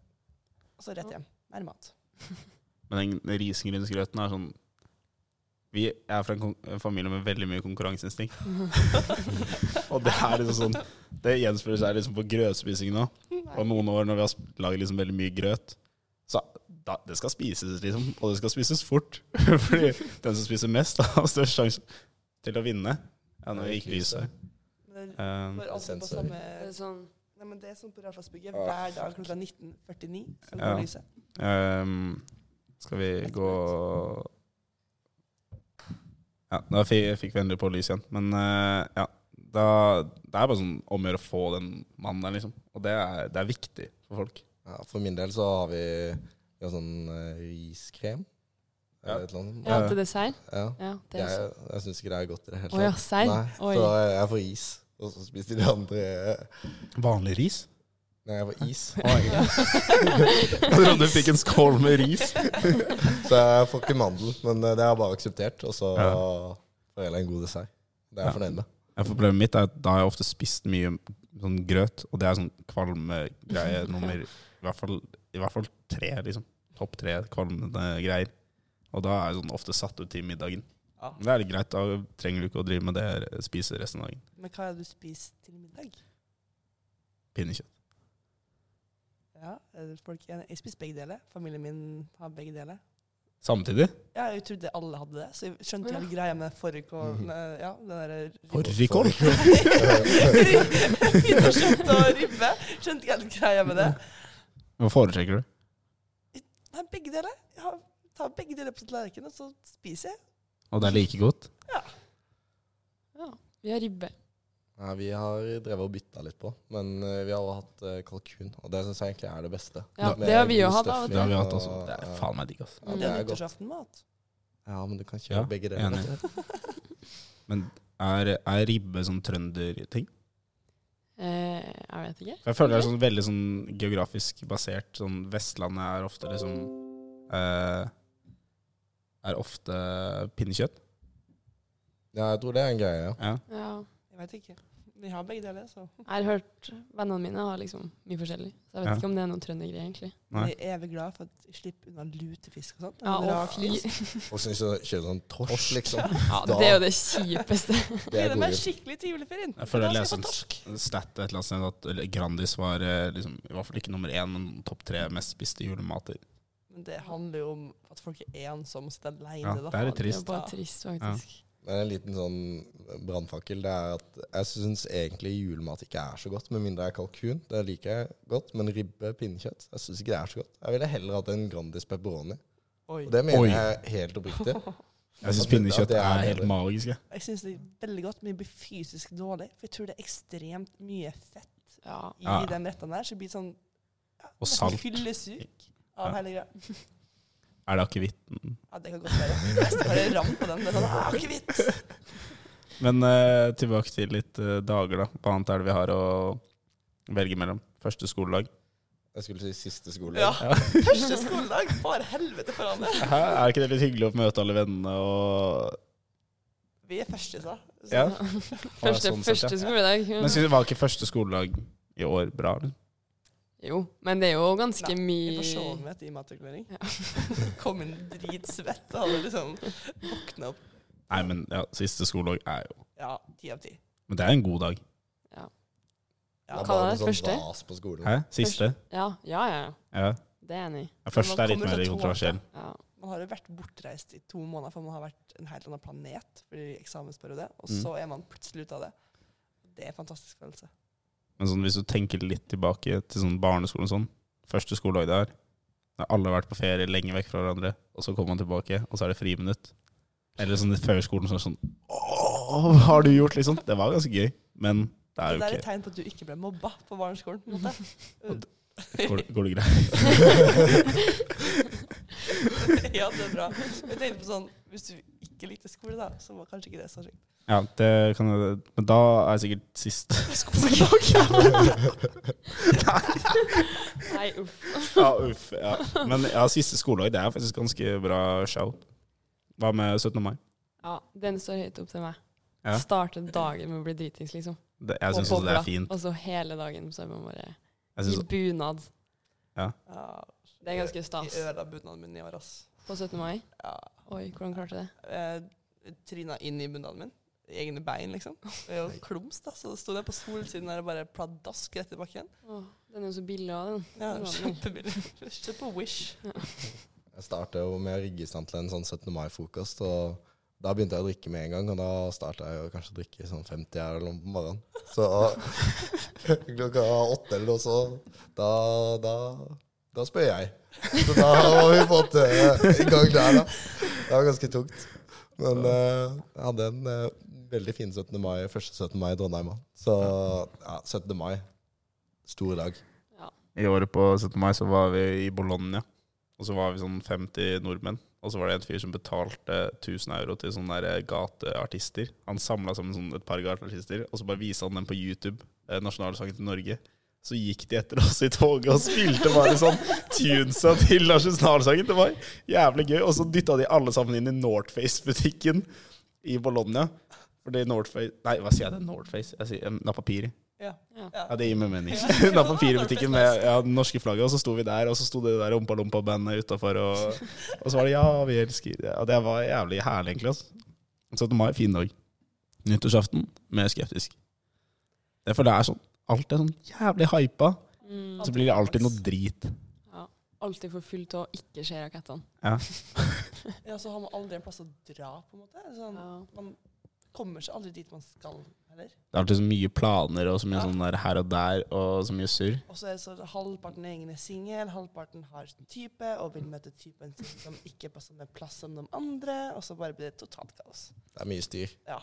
Og så rett hjem. Mer mat. Men den risengrynsgrøten er sånn Vi er fra en, en familie med veldig mye konkurranseinstinkt. og det er liksom sånn Det gjenspeiler seg liksom på grøtspisingen òg. Og noen år når vi har laget liksom veldig mye grøt, så da, det skal spises, liksom. Og det skal spises fort. Fordi den som spiser mest, har størst sjanse til å vinne. Ja, nå gikk lyset. Men det Um, går på samme Det er sånn Nei, men det er sånn på Ralfarsbygget. Hver dag klokka 19.49 så Ja. lyset. um, skal vi gå Ja, da fikk, vi endelig på lys igjen. Men uh, ja, da, det er bare sånn om å gjøre å få den mannen der, liksom. Og det er, det er viktig for folk. Ja, for min del så har vi, vi har sånn uh, riskrem. Eller et eller annet. Ja, Ja. til dessert. Ja. Ja, det er Jeg, jeg syns ikke det er godt i det hele tatt. Oh, Nei, Oi. så jeg, jeg får is. Og så spiser de andre Vanlig ris? Nei, jeg får is. Jeg trodde du fikk en skål med ris. Så jeg får ikke mandel, men eh, det har jeg bare akseptert. Og så får jeg en god dessert. Det er jeg Ja. fornøyd med. Problemet mitt er at da har jeg ofte spist mye sånn grøt, og det er sånn kvalmegreie nummer i hvert, fall, I hvert fall tre, liksom. Topp tre kvalmende greier. Og da er jeg sånn ofte satt ut til middagen. Ja. Det er litt greit, da trenger du ikke å drive med det spise resten av dagen. Men hva har du spist til middag? Pinnekjøtt. Ja, folk? Jeg spiser begge deler. Familien min har begge deler. Samtidig? Ja, jeg trodde alle hadde det, så jeg skjønte Ja. hele greia med fårikål. Mhm. Ja, Fårikål? Pinnekjøtt og ribbe. Skjønte ikke helt greia med det. Hva foretrekker du? Nei, begge deler. Jeg har- tar begge deler på tallerkenen, og så spiser jeg. Og det er like godt? Ja, ja. vi har ribbe. Nei, vi har drevet og bytta litt på, men eh, vi har også hatt eh, kalkun. Og det syns jeg egentlig er det beste. Ja, Med det har vi jo hatt av Det har vi hatt og- også. Det er faen meg digg, altså. Ja. Det er godt. nyttårsaftenmat. Ja, men du kan kjøre Ja, begge deler. Men er, er ribbe sånn trønderting? Eh, jeg vet ikke. For Jeg føler det er sånn veldig sånn geografisk basert. Sånn Vestlandet er ofte liksom eh, Er ofte pinnekjøtt. Ja, jeg tror det er en greie, ja. Ja. Ja. Jeg vet ikke. Vi har begge deler, så Jeg har hørt vennene mine har liksom mye forskjellig. Så jeg vet Ja. ikke om det er noen trøndergreie, egentlig. Nei. jeg er evig glad for at jeg slipper unna lutefisk og sånt. Ja, og fly. Og så hvis du kjører sånn torsk, liksom. Ja, Da- det er jo det kjipeste. Gleder er meg skikkelig til juleferien. Jeg føler jeg leser en stat et eller annet sted at Grandis var eh, liksom, i hvert fall ikke nummer én, men topp tre mest spiste julemater. Men det handler jo om at folk er ensomme og sitter alene. Ja, det er litt Det er bare trist, faktisk. Men en liten sånn brannfakkel det er at jeg syns egentlig julemat ikke er så godt, med mindre det er kalkun. Det liker jeg godt, men ribbe, pinnekjøtt, jeg syns ikke det er så godt. Jeg ville heller hatt en Grandis pepperoni. Oi. Og det mener Oi. jeg helt oppriktig. Jeg syns pinnekjøtt er er helt magisk. jeg. Jeg syns det er veldig godt, men det blir fysisk dårlig. For jeg tror det er ekstremt mye fett Ja. i Ja. den retten der. Så det blir sånn ja, Og salt. Fyllesyk av Ja. hele greia. Er det akevitten? Ja, det kan godt være. Jeg bare jeg ram på den. Det er sånn, ah, akevitt! Men uh, tilbake til litt uh, dager, da. Hva annet er det vi har å velge mellom? Første skoledag. Jeg skulle si siste skoledag. Ja. Første skoledag. Bare helvete foran det. Hæ? Er ikke det litt hyggelig å møte alle vennene og Vi er første, sa. Så Ja. Første, sånn første ja. skoledag. Men synes, var ikke første skoledag i år bra? eller? Jo, men det er jo ganske Nei, mye Jeg forsov meg etter immatrikulering. Ja. Kom inn dritsvett og hadde liksom våkna opp. Nei, men ja, siste skoledag er jo Ja, ti av ti. Men det er en god dag. Ja. Ja, Det er Hva bare det sånn første? vas på skolen. Hæ? Siste? Ja, ja, ja. Ja. Det er enig ja første er litt mer kontroversiell. Ja. Man har jo vært bortreist i to måneder, for man har vært en helt annen planet fordi eksamensperiode, og Mm. så er man plutselig ute av det. Det er en fantastisk følelse. Men sånn, hvis du tenker litt tilbake til sånn barneskolen og sånn, første skoledag der, når alle har vært på ferie lenge vekk fra hverandre, og så kommer man tilbake, og så er det friminutt. Eller sånn før skolen så det sånn Åh, hva har du gjort, liksom? Det var ganske gøy, men det er Det ikke der er et tegn på at du ikke ble mobba på barneskolen. på en måte. Går, det- går det greit? ja, det er bra. Jeg tenkte på sånn, Hvis du ikke likte skole, da, så var kanskje ikke det så kjekt. Ja, det kan jeg Men da er jeg sikkert siste skoledag. Nei, uff. ja, uff. Ja. Men ja, siste skoledag, det er faktisk ganske bra shout. Hva med 17. mai? Ja, den står høyt opp til meg. Ja. Starte dagen med å bli dritings, liksom. Det, jeg synes syns også det er fint. Og så hele dagen så er man bare Jeg i bunad. Ja, Det er ganske stas. Jeg ødela bunaden min i år, ass. På 17. mai. Ja. Oi, hvordan klarte du det? Eh, trina inn i bunaden min. I egne bein, liksom. Det er jo klums, da. Så sto jeg på solsiden der og bare pladask rett i bakken. Åh, den er jo så billig av, den. Ja. Kjempebillig. Kjøp på Wish. Jeg startet jo med å rigge i stand til en sånn 17. mai-frokost. og Da begynte jeg å drikke med en gang, og da starta jeg jo kanskje å drikke sånn 50 her eller noe på morgenen. Så klokka åtte eller noe så Da, da, da spør jeg. Så da var vi på en måte i gang der, da. Det var ganske tungt. Men jeg jeg hadde en uh, veldig fin 17. mai, første 17. mai i Trondheim òg. Så ja, 17. mai. Stor dag. I året på 17. mai så var vi i Bologna. Og så var vi sånn 50 nordmenn. Og så var det en fyr som betalte 1000 euro til sånne der gateartister. Han samla sammen sånn et par gateartister, og så bare viste han dem på YouTube, eh, nasjonalsangen til Norge. Så gikk de etter oss i toget og spilte bare sånn tunesa til nasjonalsangen. Det var jævlig gøy. Og så dytta de alle sammen inn i Northface-butikken i Bologna. Fordi Northface Nei, hva sier jeg? Det Northface. Jeg sier um, Napapiri. Ja. Ja. Ja, det gir meg mening. Napapiri-butikken med ja, det norske flagget, og så sto vi der, og så sto det der Ompa-Lompa-bandet utafor, og, og så var det 'Ja, vi elsker'. Ja, det var jævlig herlig, egentlig. Altså. 17. mai, fin dag. Nyttårsaften, mer skeptisk. Det er for det er sånn Alt er sånn jævlig hypa, Mm. så blir det alltid noe drit. Ja. Alltid for fullt og ikke se rakettene. Ja. ja, så har man aldri en plass å dra, på en måte. Sånn, Ja. Man kommer seg aldri dit man skal, heller. Det er alltid så mye planer og så mye Ja. sånn der her og der, og så mye surr. Og så er det så halvparten egen er singel, halvparten har sin type og vil møte typen sin som ikke på samme plass som de andre, og så bare blir det totalt kaos. Det er mye styr. Ja.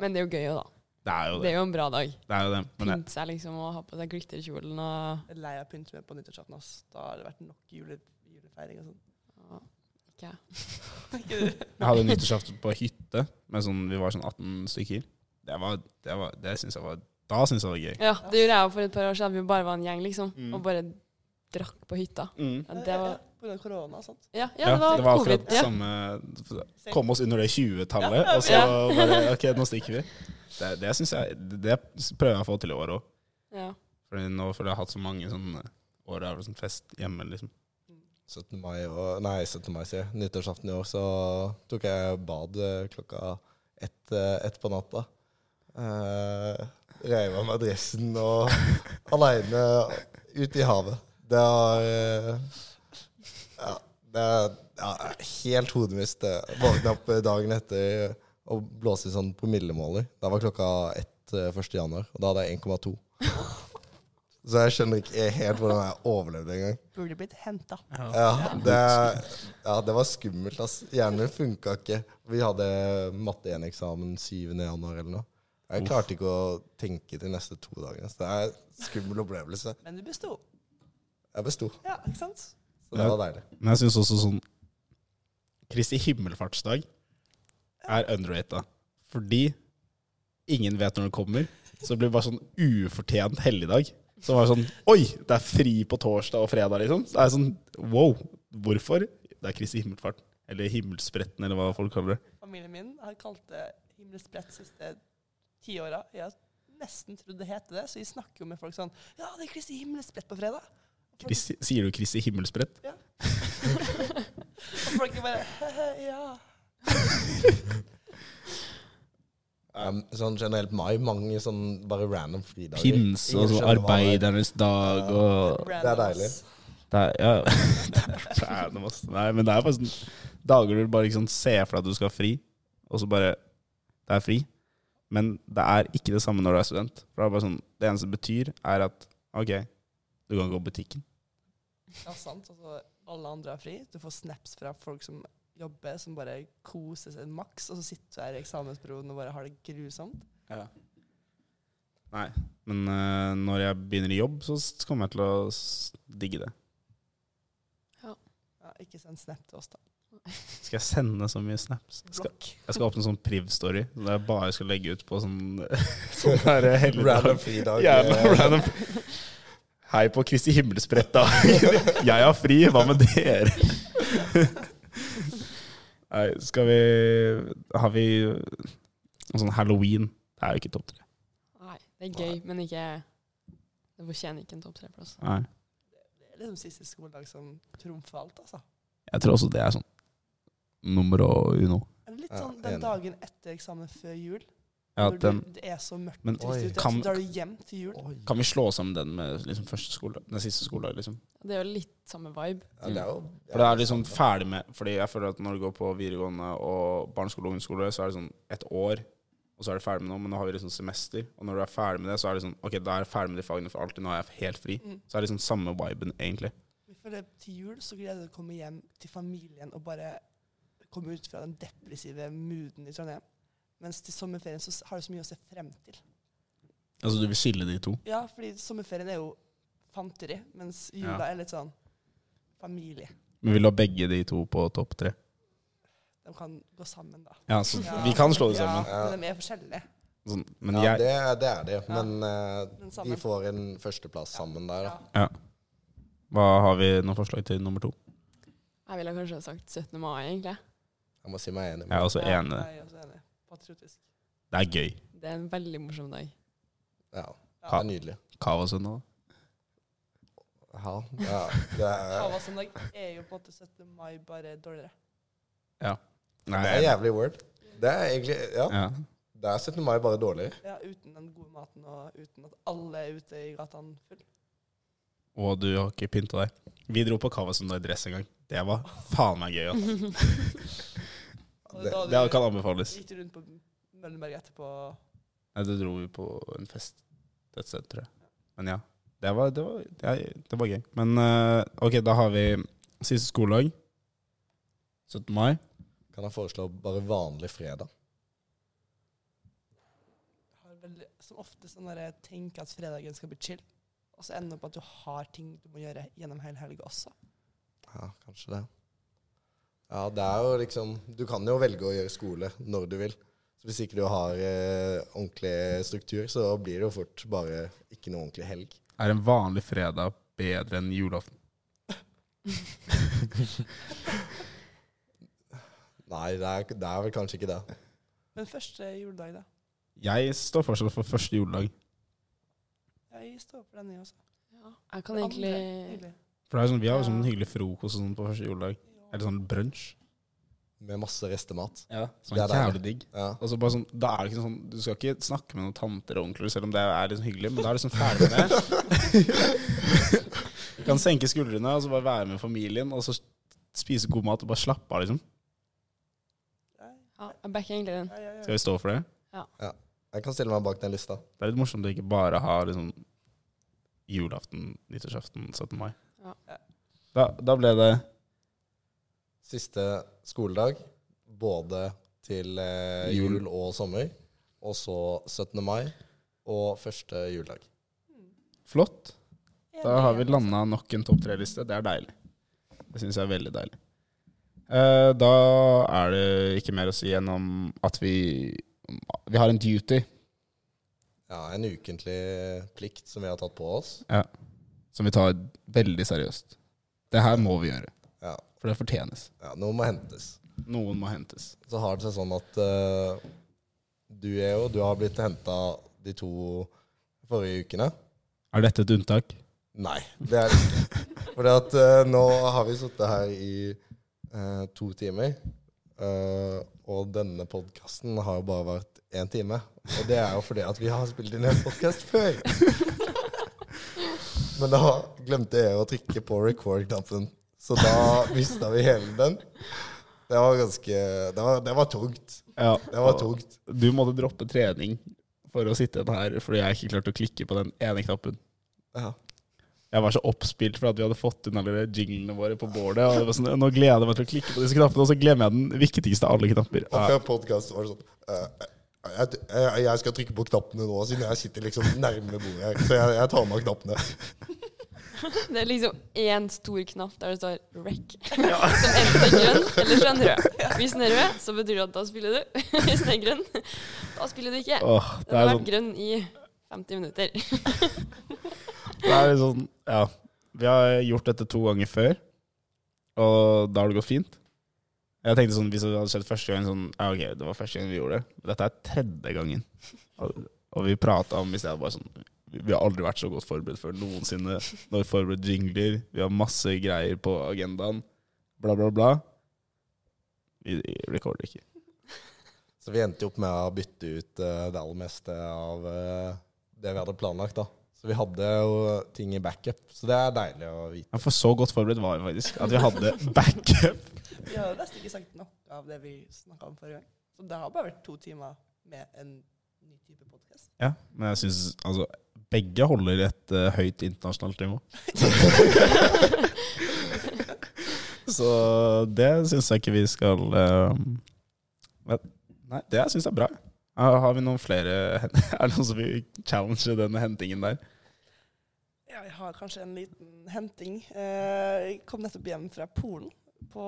Men det er jo gøy òg, da. Det er jo Det det. er jo en bra dag. Det er jo det. Men Pynte seg liksom og ha på seg glitterkjolen og Jeg er lei av å pynte meg på nyttårsaften. ass. Da har det vært nok jule, julefeiring og sånn. og Ikke jeg. Ikke du? jeg hadde nyttårsaften på hytte, med sånn, vi var sånn 18 stykker. Det var, det var, det synes jeg var Da syns jeg det var gøy. Ja, det gjorde jeg jo for et par år siden. Vi bare var en gjeng, liksom. Mm. Og bare drakk på hytta. Mm. Ja, det var Av korona og sånt. Ja, ja, det var, akkurat covid. Samme Kom oss under det 20-tallet, Ja, og så ja. bare OK, nå stikker vi. Det, det synes jeg Det prøver jeg å få til i år òg. Ja. Fordi nå føler jeg har hatt så mange sånne år av sånn fest hjemme, liksom. 17. mai og Nei, 17. mai, sier jeg. Nyttårsaften i år så tok jeg bad eh, klokka ett, eh, ett på natta. Uh, Reiv av meg dressen og aleine ut i havet. Det har, eh, det er ja, helt hodemist. Våkna opp dagen etter og blåste i sånn promillemåler. Da var klokka ett eh, 1. januar, og da hadde jeg 1,2. Så jeg skjønner ikke helt hvordan jeg overlevde engang. Burde blitt henta. Ja, det, ja, det var skummelt. ass. Hjernen min funka ikke. Vi hadde matte 1-eksamen 7. januar eller noe. Jeg klarte ikke å tenke de neste to dagene. Så det er en skummel opplevelse. Men du besto. Jeg besto, Ja, ikke sant? Så det var deilig. Men jeg syns også sånn Kristi himmelfartsdag er underrata. Fordi ingen vet når den kommer. Så det blir bare sånn ufortjent helligdag. Så var det sånn Oi, det er fri på torsdag og fredag, liksom. Så det er sånn Wow, hvorfor? Det er Kristi himmelfart. Eller himmelspretten, eller hva folk kaller det. Familien min har kalt det himmelsbrett siste ti åra. Jeg har nesten trodd det heter det, så vi snakker jo med folk sånn Ja, det er Kristi himmelsbrett på fredag. Og sier du Kristi himmelsprett? og folk er bare Ja. Um, sånn generelt mai, mange sånn bare random fridager. Pins og så det er. arbeidernes dag og Random, deilig. Det er, ja, det er random, ass. Nei, men det er bare sånn dager du bare sånn ser for deg at du skal ha fri, og så bare Det er fri. Men det er ikke det samme når du er student. For det er bare sånn Det eneste det betyr, er at OK, du kan gå på butikken. Ja, sant. Altså, alle andre har fri. Du får snaps fra folk som jobber, som bare koser seg maks, og så sitter du her i eksamensperioden og bare har det grusomt. Nei. Men uh, når jeg begynner i jobb, så kommer jeg til å digge det. Ja, ikke send snap til oss, da. Skal jeg sende så mye snaps? Skal, jeg skal åpne sånn priv-story der jeg bare skal legge ut på sånn Sånn her. Random fridag. Jævla eh, random. Hei på Kristi himmelsbrett, da. Jeg har fri, hva med dere? Nei, skal vi Har vi sånn halloween? Det er jo ikke topp tre. Nei, det er gøy, men ikke Det fortjener ikke en topp tre-plass. Nei. Det er liksom siste skoledag som trumfer alt, altså. Jeg tror også det er sånn nummer og uno. Er det litt sånn den dagen etter eksamen før jul? Ja, når den, du, det er så mørkt Men og trist ute, så drar du hjem til jul. Oi. kan vi slå sammen den med liksom første skole, den siste skoledag, liksom? Det er jo litt samme vibe. Ja, det er jo For det er liksom ferdig med Fordi jeg føler at når du går på videregående og barneskole og ungdomsskole, så er det sånn et år, og så er du ferdig med noe, men nå har vi liksom semester. Og når du er ferdig med det, så er det sånn Ok, da er jeg ferdig med de fagene for alltid. Nå er jeg helt fri. Mm. Så er det liksom samme viben, egentlig. For det, Til jul så gleder du deg å komme hjem til familien og bare komme ut fra den depressive mooden i Trondheim. Mens til sommerferien så har du så mye å se frem til. Altså, du vil skille de to? Ja, fordi sommerferien er jo fanteri, mens jula Ja. er litt sånn familie. Men vil du ha begge de to på topp tre? de kan gå sammen, da. Ja, så Ja. vi kan slå det sammen. Ja, men de er forskjellige. Sånn, men Ja, jeg det, det er de. Ja. Men uh, Men de får en førsteplass sammen der, da. Ja. Hva har vi noen forslag til nummer to? Jeg ville kanskje sagt 17. mai, egentlig. Jeg må si meg enig. Jeg er også Ja, enig. Jeg er også enig. Patriotisk. Det er gøy. Det er en veldig morsom dag. Ja, det er nydelig. Kavasøndag? Ja, ja, det er, Havasøndag er jo på en måte 17. mai, bare dårligere. Nei, det er jævlig word. Det er egentlig Ja, ja. det er 17. mai, bare dårligere. Ja, uten den gode maten og uten at alle er ute i gatene full. Og du har ikke pynta deg. Vi dro på Kavasøndag i dress en gang. Det var faen meg gøy. Altså. Det, da det kan anbefales. Gikk du rundt på Møllenberg etterpå? Nei, det dro vi på en fest et sted, tror jeg. Men ja, det var, det var, det, det var gøy. Men uh, ok, da har vi siste skoledag. 17. mai. Kan jeg foreslå bare vanlig fredag? har veldig, som ofte sånn der, jeg tenker at fredagen skal bli chill, og så ender det på at du har ting du må gjøre gjennom hele helga også. Ja, kanskje det. Ja, det er jo liksom Du kan jo velge å gjøre skole når du vil. Så Hvis ikke du har eh, ordentlig struktur, så blir det jo fort bare ikke noe ordentlig helg. Er en vanlig fredag bedre enn julaften? Nei, det er, det er vel kanskje ikke det. Men første juledag, da? Jeg står fortsatt for første juledag. Jeg står for den, jeg også. Ja. Jeg kan Andre, egentlig hyggelig. For det er sånn, Vi har jo sånn hyggelig frokost og sånn på første juledag. Eller sånn brunsj. Med masse restemat. Ja, Som er jævlig digg. Ja. Og så bare sånn, da er det ikke sånn Du skal ikke snakke med noen tanter og onkler, selv om det er liksom hyggelig, men da er det liksom ferdig med det. Du kan senke skuldrene og så bare være med familien, og så spise god mat og bare slappe av, liksom. Ja, Ja, jeg backer egentlig den. ja, ja, ja. Skal vi stå for det? Ja Jeg kan stille meg bak den lista. Det er litt morsomt å ikke bare ha liksom julaften, nyttårsaften, 17. mai. Ja. Da, da ble det Siste skoledag, både til eh, Jul. og sommer. Og så 17. mai og første juledag. flott. Da har vi landa nok en topp tre-liste. Det er deilig. Det syns jeg er veldig deilig. Eh, da er det ikke mer å si enn om at vi Vi har en duty Ja, en ukentlig plikt som vi har tatt på oss. Ja. som vi tar veldig seriøst. Det her må vi gjøre, for det fortjenes. ja noen må hentes. Noen må hentes. Så har det seg sånn at uh, du er jo Du har blitt henta de to forrige ukene. Er dette et unntak? Nei, det er det ikke. Fordi at eh, nå har vi sittet her i uh, to timer. eh, og denne podkasten har jo bare vært én time. Og det er jo fordi at vi har spilt inn en podkast før. Men da glemte jeg å trykke på record-knappen, så da mista vi hele den. Det var ganske Det var, det var tungt. Ja. Det var tungt. Du måtte droppe trening for å sitte her fordi jeg ikke klarte å klikke på den ene knappen. Ja. Jeg var så oppspilt for at vi hadde fått inn alle jinglene våre på bordet. Og det var sånn, nå gleder jeg meg til å klikke på disse knappene, og så glemmer jeg den viktigste av alle knapper. Og før podkast var det sånn jeg, jeg, jeg skal trykke på knappene nå, siden jeg sitter liksom nærme bordet her. Så jeg, jeg tar med knappene. Det er liksom én stor knapp der det står 'rec'. Som enten er grønn eller så er den rød. Hvis den er rød, så betyr det at da spiller du. Hvis den er grønn, da spiller du ikke. Åh, Den det har vært sånn, grønn i 50 minutter. det er litt sånn Ja. Vi har gjort dette to ganger før, og da har det gått fint. Jeg tenkte sånn, Hvis det hadde skjedd første gang, sånn Ja, ok, det var første gang vi gjorde det. Dette er tredje gangen. Og, vi prata om i stedet bare sånn vi har aldri vært så godt forberedt før noensinne. Nå har vi forberedt jingler, vi har masse greier på agendaen. Bla, bla, bla. Vi rekorder recorder ikke. Så vi endte jo opp med å bytte ut eh, det aller meste av eh, det vi hadde planlagt. da. Så vi hadde jo ting i backup, så det er deilig å vite. Ja, For så godt forberedt var vi faktisk. At vi hadde backup. Vi har nesten ikke sagt noe av det vi snakka om forrige gang. Så det har bare vært to timer med en ny type podkast. Ja, men jeg syns altså Begge holder et uh, høyt internasjonalt nivå. Så det syns jeg ikke vi skal uh, Nei, det syns jeg er bra. Har har vi noen flere Er det noen som vil challenge den hentingen der? Ja, jeg har kanskje en liten henting. Eh, Jeg kom nettopp hjem fra Polen på,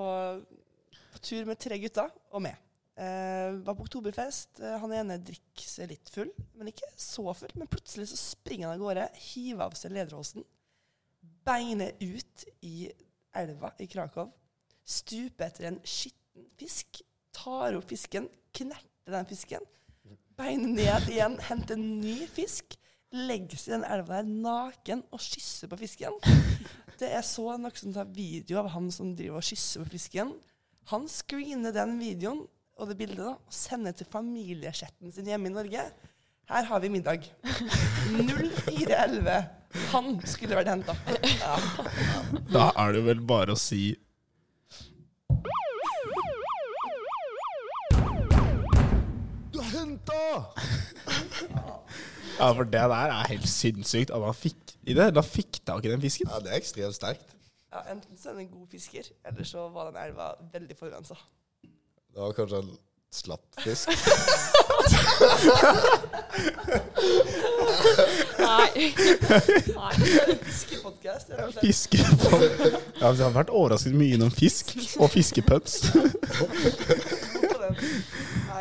på tur med tre gutter og meg. Eh, var på oktoberfest. Uh, han ene drikker seg litt full, men ikke så full. Men plutselig så springer han av gårde, hiver av seg lederhosen, beiner ut i elva i Krakow, stuper etter en skitten fisk, tar opp fisken, knerter den fisken, beiner ned igjen, henter en ny fisk, legger seg i den elva der naken og kysser på fisken. Det er så noen som tar video av han som driver og kysser på fisken. Han screener den videoen og det bildet da, og sende til familiechatten sin hjemme i Norge. Her har vi middag. 0411. Han skulle vært henta. Ja. Da er det vel bare å si Du har henta! Ja, for det der er helt sinnssykt. At han fikk i det, da fikk tak i den fisken. Ja, det er ekstremt sterkt. Ja, enten så er det en god fisker, eller så var den elva veldig forurensa. Det var kanskje en slapp fisk. Nei. Nei. Fiskepodkast. Fiske Ja, vi har vært overrasket mye innom fisk og fiskepøns. Nei,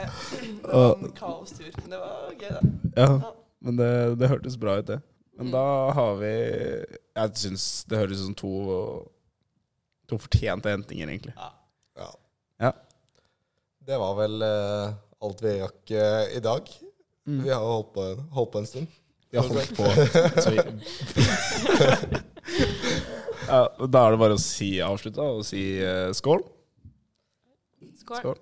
det var en kaostur, men det var gøy, da. Ja, men det, det hørtes bra ut, det. Men da har vi Jeg syns det høres ut som to, to fortjente hentinger, egentlig. Ja. Det var vel uh, alt vi rakk uh, i dag. Vi har holdt på, holdt på en stund. Vi har holdt på ja, Da er det bare å si avslutta og si uh, skål. Skål. Skål.